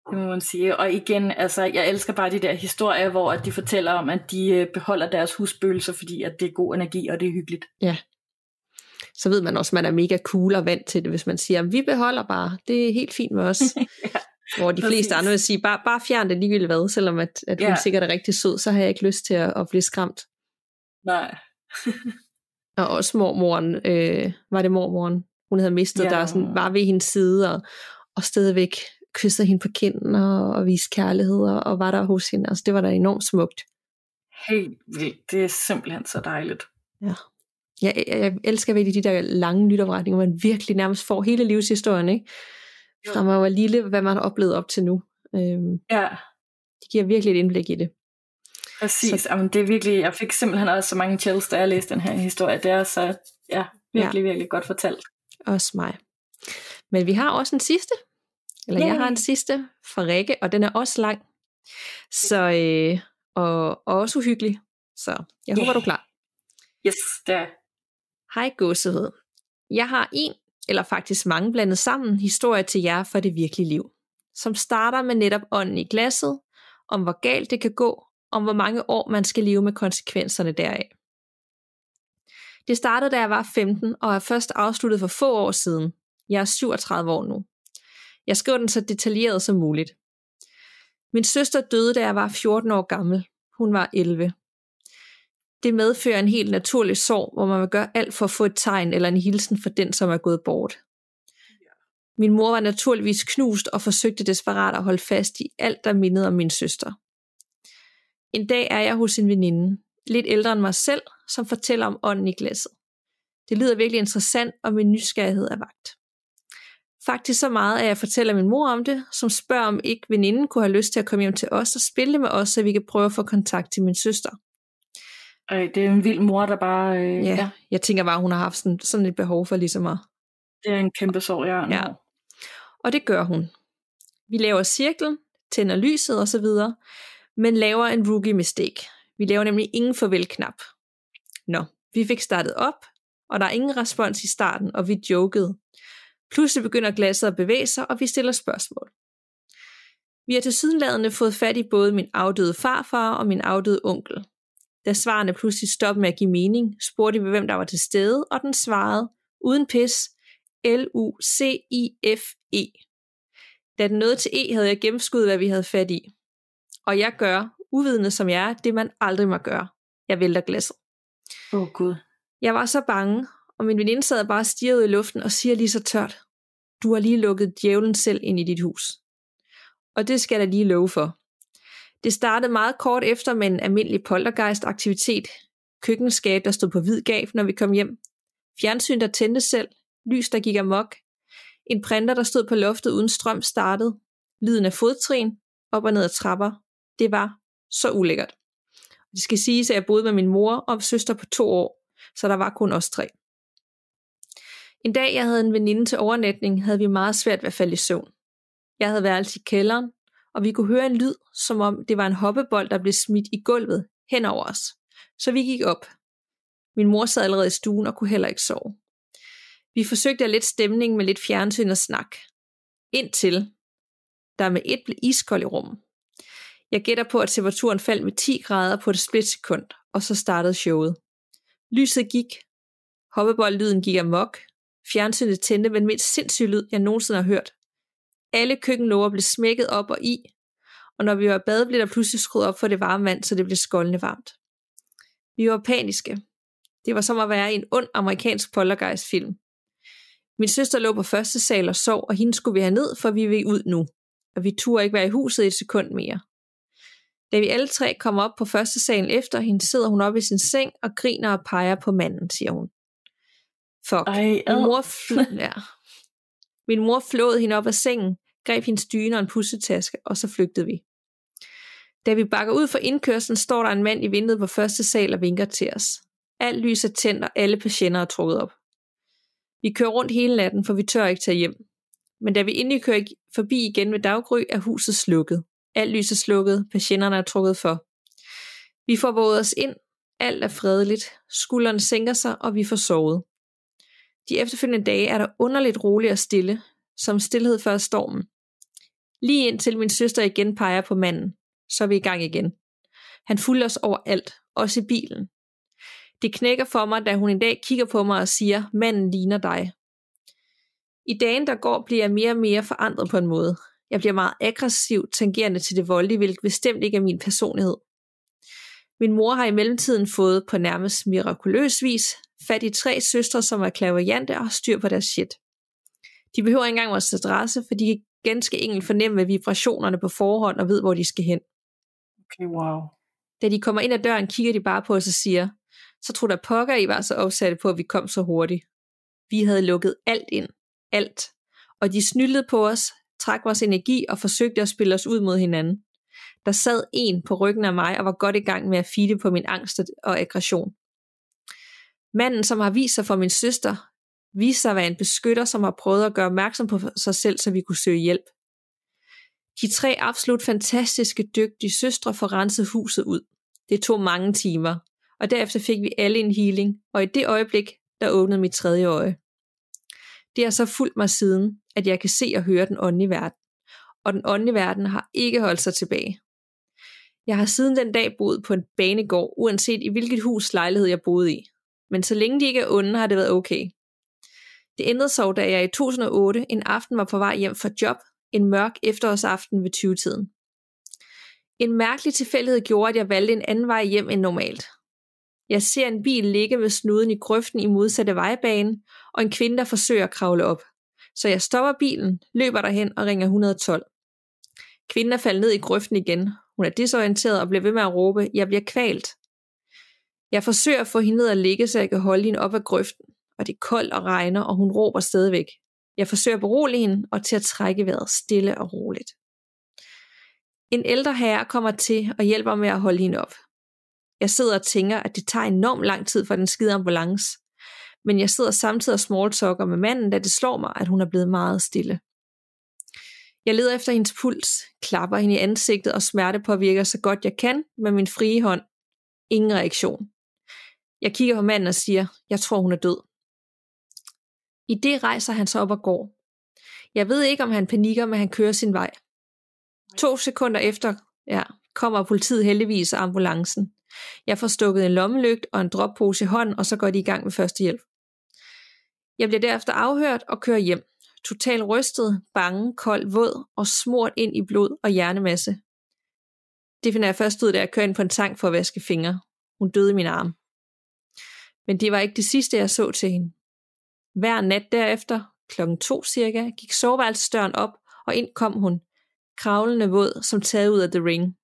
Det må man sige. Og igen, altså, jeg elsker bare de der historier, hvor de fortæller om, at de øh, beholder deres husbøgelser, fordi at det er god energi, og det er hyggeligt. Ja. Så ved man også, at man er mega cool og vant til det, hvis man siger, at vi beholder bare, det er helt fint med os. ja. Hvor de fleste andre vil sige, bare, bare fjern det ligegyldigt hvad, selvom at, at hun ja. sikkert er rigtig sød, så har jeg ikke lyst til at, at blive skræmt. Nej. og også mormoren, øh, var det mormoren, hun havde mistet, ja. der sådan, var ved hendes side, og, og stadigvæk kyssede hende på kinden, og, og viste kærlighed, og, og var der hos hende. Altså, det var da enormt smukt. Helt vildt. Det er simpelthen så dejligt. Ja. Jeg, jeg, jeg elsker virkelig de der lange lytopretninger, hvor man virkelig nærmest får hele livshistorien, ikke? Fra man var lille, hvad man har oplevet op til nu. Øhm, ja. Det giver virkelig et indblik i det. Præcis. Så, Jamen, det er virkelig, jeg fik simpelthen også så mange chills, da jeg læste den her historie. Det er så, ja, virkelig, ja. virkelig godt fortalt. Også mig. Men vi har også en sidste. Eller yeah. jeg har en sidste fra Rikke, og den er også lang. Så, øh, og, og også uhyggelig. Så jeg håber, yeah. du er klar. Yes, det er Hej gåsehed. Jeg har en, eller faktisk mange blandet sammen, historie til jer for det virkelige liv, som starter med netop ånden i glasset, om hvor galt det kan gå, om hvor mange år man skal leve med konsekvenserne deraf. Det startede, da jeg var 15, og er først afsluttet for få år siden. Jeg er 37 år nu. Jeg skriver den så detaljeret som muligt. Min søster døde, da jeg var 14 år gammel. Hun var 11. Det medfører en helt naturlig sorg, hvor man vil gøre alt for at få et tegn eller en hilsen for den, som er gået bort. Min mor var naturligvis knust og forsøgte desperat at holde fast i alt, der mindede om min søster. En dag er jeg hos en veninde, lidt ældre end mig selv, som fortæller om ånden i glasset. Det lyder virkelig interessant, og min nysgerrighed er vagt. Faktisk så meget, at jeg fortæller min mor om det, som spørger, om ikke veninden kunne have lyst til at komme hjem til os og spille med os, så vi kan prøve at få kontakt til min søster. Ej, det er en vild mor, der bare... Øh, ja, ja, jeg tænker bare, hun har haft sådan, sådan et behov for ligesom at... Det er en kæmpe sorg, ja. ja. Og det gør hun. Vi laver cirklen, tænder lyset og så videre, men laver en rookie mistake. Vi laver nemlig ingen farvel-knap. Nå, vi fik startet op, og der er ingen respons i starten, og vi jokede. Pludselig begynder glasset at bevæge sig, og vi stiller spørgsmål. Vi har til sydenladende fået fat i både min afdøde farfar og min afdøde onkel. Da svarene pludselig stoppede med at give mening, spurgte vi, hvem der var til stede, og den svarede, uden pis, L-U-C-I-F-E. Da den nåede til E, havde jeg gennemskuddet, hvad vi havde fat i. Og jeg gør, uvidende som jeg er, det man aldrig må gøre. Jeg vælter glasset. Åh oh, Gud. Jeg var så bange, og min veninde sad bare stirret i luften og siger lige så tørt, du har lige lukket djævlen selv ind i dit hus. Og det skal jeg da lige love for. Det startede meget kort efter med en almindelig poltergeist-aktivitet. Køkkenskab, der stod på hvid gav, når vi kom hjem. Fjernsyn, der tændte selv. Lys, der gik amok. En printer, der stod på loftet uden strøm, startede. Lyden af fodtrin, op og ned ad trapper. Det var så ulækkert. Det skal siges, at jeg boede med min mor og søster på to år, så der var kun os tre. En dag, jeg havde en veninde til overnatning, havde vi meget svært ved at falde i søvn. Jeg havde været i kælderen, og vi kunne høre en lyd, som om det var en hoppebold, der blev smidt i gulvet hen over os. Så vi gik op. Min mor sad allerede i stuen og kunne heller ikke sove. Vi forsøgte at lidt stemning med lidt fjernsyn og snak. Indtil der med et blev iskold i rummet. Jeg gætter på, at temperaturen faldt med 10 grader på et splitsekund, og så startede showet. Lyset gik, hoppeboldlyden gik amok, fjernsynet tændte med den mindst sindssyge lyd, jeg nogensinde har hørt. Alle køkkenlåger blev smækket op og i, og når vi var i bad, blev der pludselig skruet op for det varme vand, så det blev skoldende varmt. Vi var paniske. Det var som at være i en ond amerikansk poltergeist-film. Min søster lå på første sal og sov, og hende skulle vi have ned, for vi ville ud nu. Og vi turde ikke være i huset et sekund mere. Da vi alle tre kommer op på første salen efter hende, sidder hun op i sin seng og griner og peger på manden, siger hun. Fuck. Ej, Min mor, fl- ja. Min mor flåede hende op af sengen, greb hendes dyne og en pussetaske, og så flygtede vi. Da vi bakker ud for indkørslen, står der en mand i vinduet på første sal og vinker til os. Alt lys er tændt, og alle patienter er trukket op. Vi kører rundt hele natten, for vi tør ikke tage hjem. Men da vi endelig kører forbi igen ved daggry, er huset slukket. Alt lys er slukket, patienterne er trukket for. Vi får våget os ind, alt er fredeligt, skulderen sænker sig, og vi får sovet. De efterfølgende dage er der underligt roligt og stille, som stillhed før stormen. Lige indtil min søster igen peger på manden, så er vi i gang igen. Han fulgte os over alt, også i bilen. Det knækker for mig, da hun en dag kigger på mig og siger, manden ligner dig. I dagen, der går, bliver jeg mere og mere forandret på en måde. Jeg bliver meget aggressiv, tangerende til det voldelige, hvilket bestemt ikke er min personlighed. Min mor har i mellemtiden fået på nærmest mirakuløs vis fat i tre søstre, som er klaverjante og har styr på deres shit. De behøver ikke engang vores adresse, for de kan ganske enkelt fornemme vibrationerne på forhånd og ved, hvor de skal hen. Okay, wow. Da de kommer ind ad døren, kigger de bare på os og siger, så tror der pokker, I var så opsatte på, at vi kom så hurtigt. Vi havde lukket alt ind. Alt. Og de snyldede på os, trak vores energi og forsøgte at spille os ud mod hinanden. Der sad en på ryggen af mig og var godt i gang med at fide på min angst og aggression. Manden, som har vist sig for min søster, viste sig at være en beskytter, som har prøvet at gøre opmærksom på sig selv, så vi kunne søge hjælp. De tre absolut fantastiske, dygtige søstre får renset huset ud. Det tog mange timer, og derefter fik vi alle en healing, og i det øjeblik, der åbnede mit tredje øje. Det har så fulgt mig siden, at jeg kan se og høre den åndelige verden, og den åndelige verden har ikke holdt sig tilbage. Jeg har siden den dag boet på en banegård, uanset i hvilket hus lejlighed jeg boede i. Men så længe de ikke er onde, har det været okay. Det ændrede sig, da jeg i 2008 en aften var på vej hjem fra job, en mørk efterårsaften ved 20-tiden. En mærkelig tilfældighed gjorde, at jeg valgte en anden vej hjem end normalt. Jeg ser en bil ligge med snuden i grøften i modsatte vejbane, og en kvinde, der forsøger at kravle op. Så jeg stopper bilen, løber derhen og ringer 112. Kvinden er faldet ned i grøften igen. Hun er desorienteret og bliver ved med at råbe, jeg bliver kvalt. Jeg forsøger at få hende ned at ligge, så jeg kan holde hende op af grøften, og det er koldt og regner, og hun råber stadigvæk. Jeg forsøger at berolige hende og til at trække vejret stille og roligt. En ældre herre kommer til og hjælper med at holde hende op. Jeg sidder og tænker, at det tager enormt lang tid for den skide ambulance, men jeg sidder samtidig og smalltalker med manden, da det slår mig, at hun er blevet meget stille. Jeg leder efter hendes puls, klapper hende i ansigtet og smerte påvirker så godt jeg kan med min frie hånd. Ingen reaktion. Jeg kigger på manden og siger, jeg tror hun er død. I det rejser han sig op og går. Jeg ved ikke, om han panikker, men han kører sin vej. To sekunder efter ja, kommer politiet heldigvis og ambulancen. Jeg får stukket en lommelygt og en droppose i hånden, og så går de i gang med førstehjælp. Jeg bliver derefter afhørt og kører hjem. Total rystet, bange, kold, våd og smurt ind i blod og hjernemasse. Det finder jeg først ud, da jeg kører ind på en tank for at vaske fingre. Hun døde i min arm. Men det var ikke det sidste, jeg så til hende. Hver nat derefter, klokken to cirka, gik soveværelsesdøren op, og ind kom hun, kravlende våd, som taget ud af The Ring.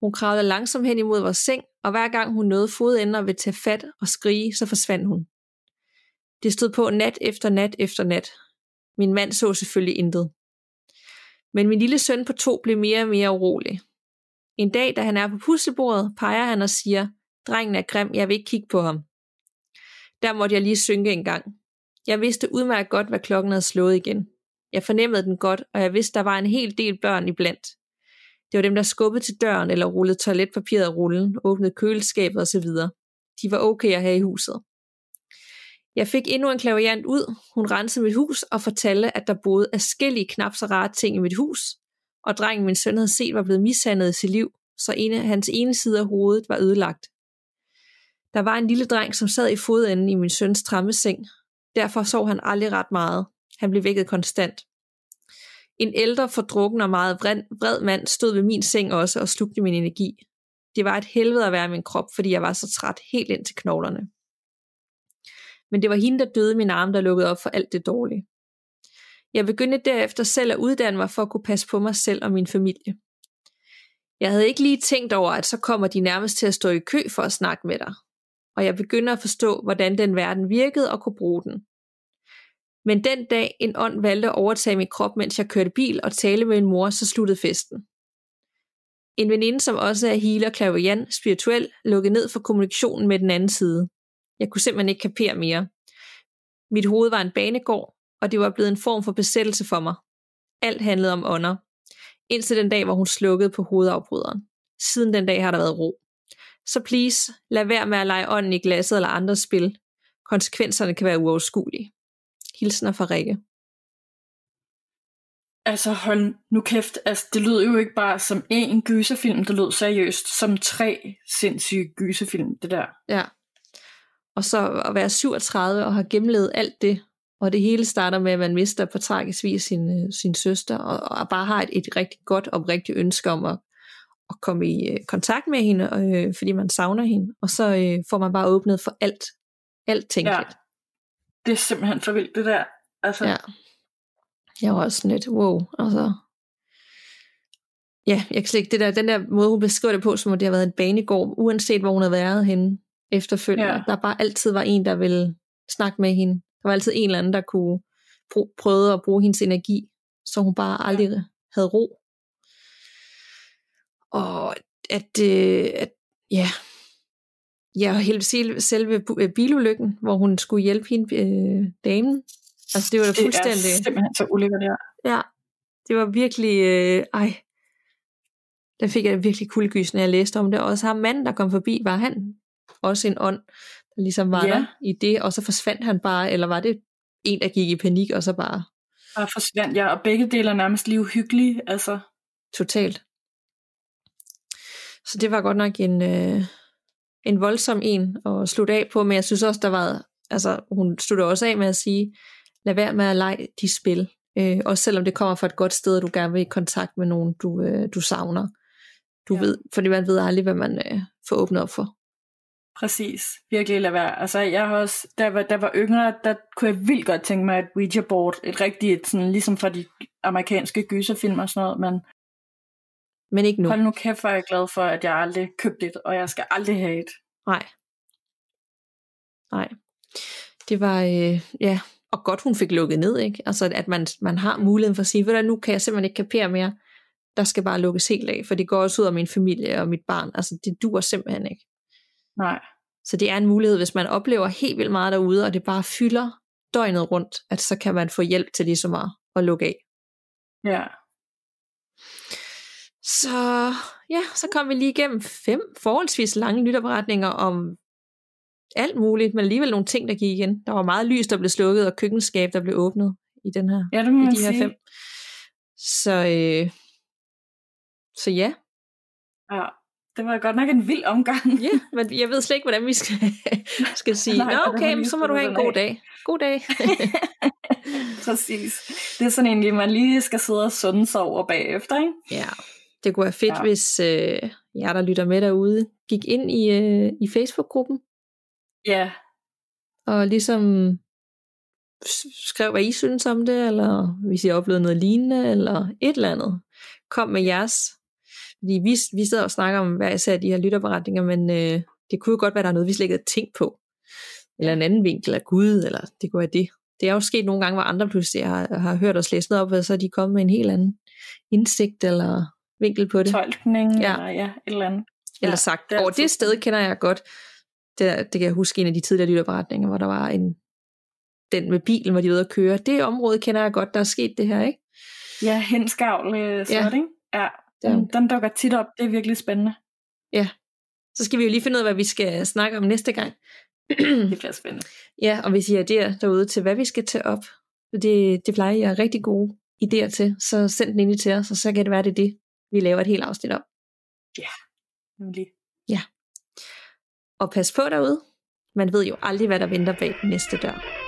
Hun kravlede langsomt hen imod vores seng, og hver gang hun nåede fodender ved tage fat og skrige, så forsvandt hun. Det stod på nat efter nat efter nat. Min mand så selvfølgelig intet. Men min lille søn på to blev mere og mere urolig. En dag, da han er på puslebordet, peger han og siger, drengen er grim, jeg vil ikke kigge på ham. Der måtte jeg lige synke en gang. Jeg vidste udmærket godt, hvad klokken havde slået igen. Jeg fornemmede den godt, og jeg vidste, der var en hel del børn iblandt. Det var dem, der skubbede til døren eller rullede toiletpapiret af rullen, åbnede køleskabet osv. De var okay at have i huset. Jeg fik endnu en klaviant ud. Hun rensede mit hus og fortalte, at der boede afskillige knap så rare ting i mit hus, og drengen min søn havde set var blevet mishandlet i sit liv, så ene, hans ene side af hovedet var ødelagt. Der var en lille dreng, som sad i fodenden i min søns trammeseng. Derfor sov han aldrig ret meget. Han blev vækket konstant. En ældre, fordrukken og meget vred, mand stod ved min seng også og slugte min energi. Det var et helvede at være i min krop, fordi jeg var så træt helt ind til knoglerne. Men det var hende, der døde min arm, der lukkede op for alt det dårlige. Jeg begyndte derefter selv at uddanne mig for at kunne passe på mig selv og min familie. Jeg havde ikke lige tænkt over, at så kommer de nærmest til at stå i kø for at snakke med dig. Og jeg begynder at forstå, hvordan den verden virkede og kunne bruge den. Men den dag en ånd valgte at overtage min krop, mens jeg kørte bil og talte med min mor, så sluttede festen. En veninde, som også er healer, clairvoyant, spirituel, lukkede ned for kommunikationen med den anden side. Jeg kunne simpelthen ikke kapere mere. Mit hoved var en banegård, og det var blevet en form for besættelse for mig. Alt handlede om ånder. Indtil den dag, hvor hun slukkede på hovedafbryderen. Siden den dag har der været ro. Så please, lad være med at lege ånden i glasset eller andre spil. Konsekvenserne kan være uoverskuelige. Hilsner fra Rikke. Altså hold nu kæft, altså, det lød jo ikke bare som en gyserfilm, det lød seriøst som tre sindssyge gyserfilm, det der. Ja. Og så at være 37 og have gennemlevet alt det, og det hele starter med, at man mister på tragisk vis sin, øh, sin søster, og, og bare har et, et rigtig godt og rigtigt ønske om at, at komme i øh, kontakt med hende, øh, fordi man savner hende, og så øh, får man bare åbnet for alt, alt tænkeligt. Ja. Det er simpelthen for vildt, det der. Altså. Ja. Jeg var også lidt, wow, altså. Ja, jeg kan slet ikke, det der, den der måde, hun beskriver det på, som om det har været en banegård, uanset hvor hun har været henne efterfølgende. Ja. Der bare altid var en, der ville snakke med hende. Der var altid en eller anden, der kunne prøve at bruge hendes energi, så hun bare aldrig havde ro. Og at, øh, at ja, ja, hele selve øh, bilulykken, hvor hun skulle hjælpe hende, øh, damen. Altså det var da fuldstændig... Det er simpelthen så ulækkert, ja. Ja, det var virkelig, øh, ej, der fik jeg virkelig kuldegys, når jeg læste om det. Også ham manden, der kom forbi, var han også en ånd, der ligesom var ja. der i det, og så forsvandt han bare, eller var det en, der gik i panik, og så bare... Bare forsvandt, ja, og begge dele er nærmest lige uhyggelige, altså. Totalt. Så det var godt nok en, øh, en voldsom en at slutte af på, men jeg synes også, der var, altså hun slutter også af med at sige, lad være med at lege de spil, øh, også selvom det kommer fra et godt sted, og du gerne vil i kontakt med nogen, du, øh, du savner. Du ja. ved, fordi man ved aldrig, hvad man øh, får åbnet op for. Præcis. Virkelig lade være. Altså, jeg har også, da jeg var, da jeg var yngre, der kunne jeg vildt godt tænke mig et Ouija board. Et rigtigt, sådan, ligesom fra de amerikanske gyserfilm og sådan noget, men men ikke nu. Hold nu kæft, hvor er jeg glad for, at jeg aldrig købte et, og jeg skal aldrig have et. Nej. Nej. Det var, øh, ja, og godt hun fik lukket ned, ikke? Altså, at man, man har muligheden for at sige, ved du, nu kan jeg simpelthen ikke kapere mere. Der skal bare lukkes helt af, for det går også ud af min familie og mit barn. Altså, det duer simpelthen ikke. Nej. Så det er en mulighed, hvis man oplever helt vildt meget derude, og det bare fylder døgnet rundt, at så kan man få hjælp til ligesom at, at lukke af. Ja. Så ja, så kom vi lige igennem fem forholdsvis lange lytterberetninger om alt muligt, men alligevel nogle ting, der gik igen. Der var meget lys, der blev slukket, og køkkenskab, der blev åbnet i, den her, ja, det må i de her sige. fem. Så, øh, så ja. Ja, det var godt nok en vild omgang. ja, men jeg ved slet ikke, hvordan vi skal, skal sige, Nej, nå okay, så må du have en god dag. God dag. Præcis. Det er sådan egentlig, man lige skal sidde og sunde sig over bagefter, ikke? Ja, det kunne være fedt, ja. hvis øh, jer, der lytter med derude, gik ind i, øh, i Facebook-gruppen. Ja. Og ligesom skrev, hvad I synes om det, eller hvis I oplevede noget lignende, eller et eller andet. Kom med jeres. Fordi vi, vi sidder og snakker om hver især de her lytterberetninger, men øh, det kunne jo godt være, der er noget, vi slet ikke havde tænkt på. Eller en anden vinkel af Gud, eller det kunne være det. Det er jo sket nogle gange, hvor andre pludselig har, har hørt os læse noget op, og så er de kommet med en helt anden indsigt, eller vinkel på det. Tolkning, ja. eller ja, et eller andet. Eller sagt, ja, over det sted kender jeg godt. Det, det kan jeg huske en af de tidligere lytterberetninger, hvor der var en, den med bilen, hvor de ved at køre. Det område kender jeg godt, der er sket det her, ikke? Ja, henskavl, øh, sådan ja. ikke? Ja, den, den dukker tit op. Det er virkelig spændende. Ja, så skal vi jo lige finde ud af, hvad vi skal snakke om næste gang. det bliver spændende. Ja, og hvis I har idéer derude til, hvad vi skal tage op, det, det plejer jeg rigtig gode idéer til, så send den ind til os, og så kan det være, det er det, vi laver et helt afsnit om. Ja, nemlig. Ja. Og pas på derude. Man ved jo aldrig, hvad der venter bag den næste dør.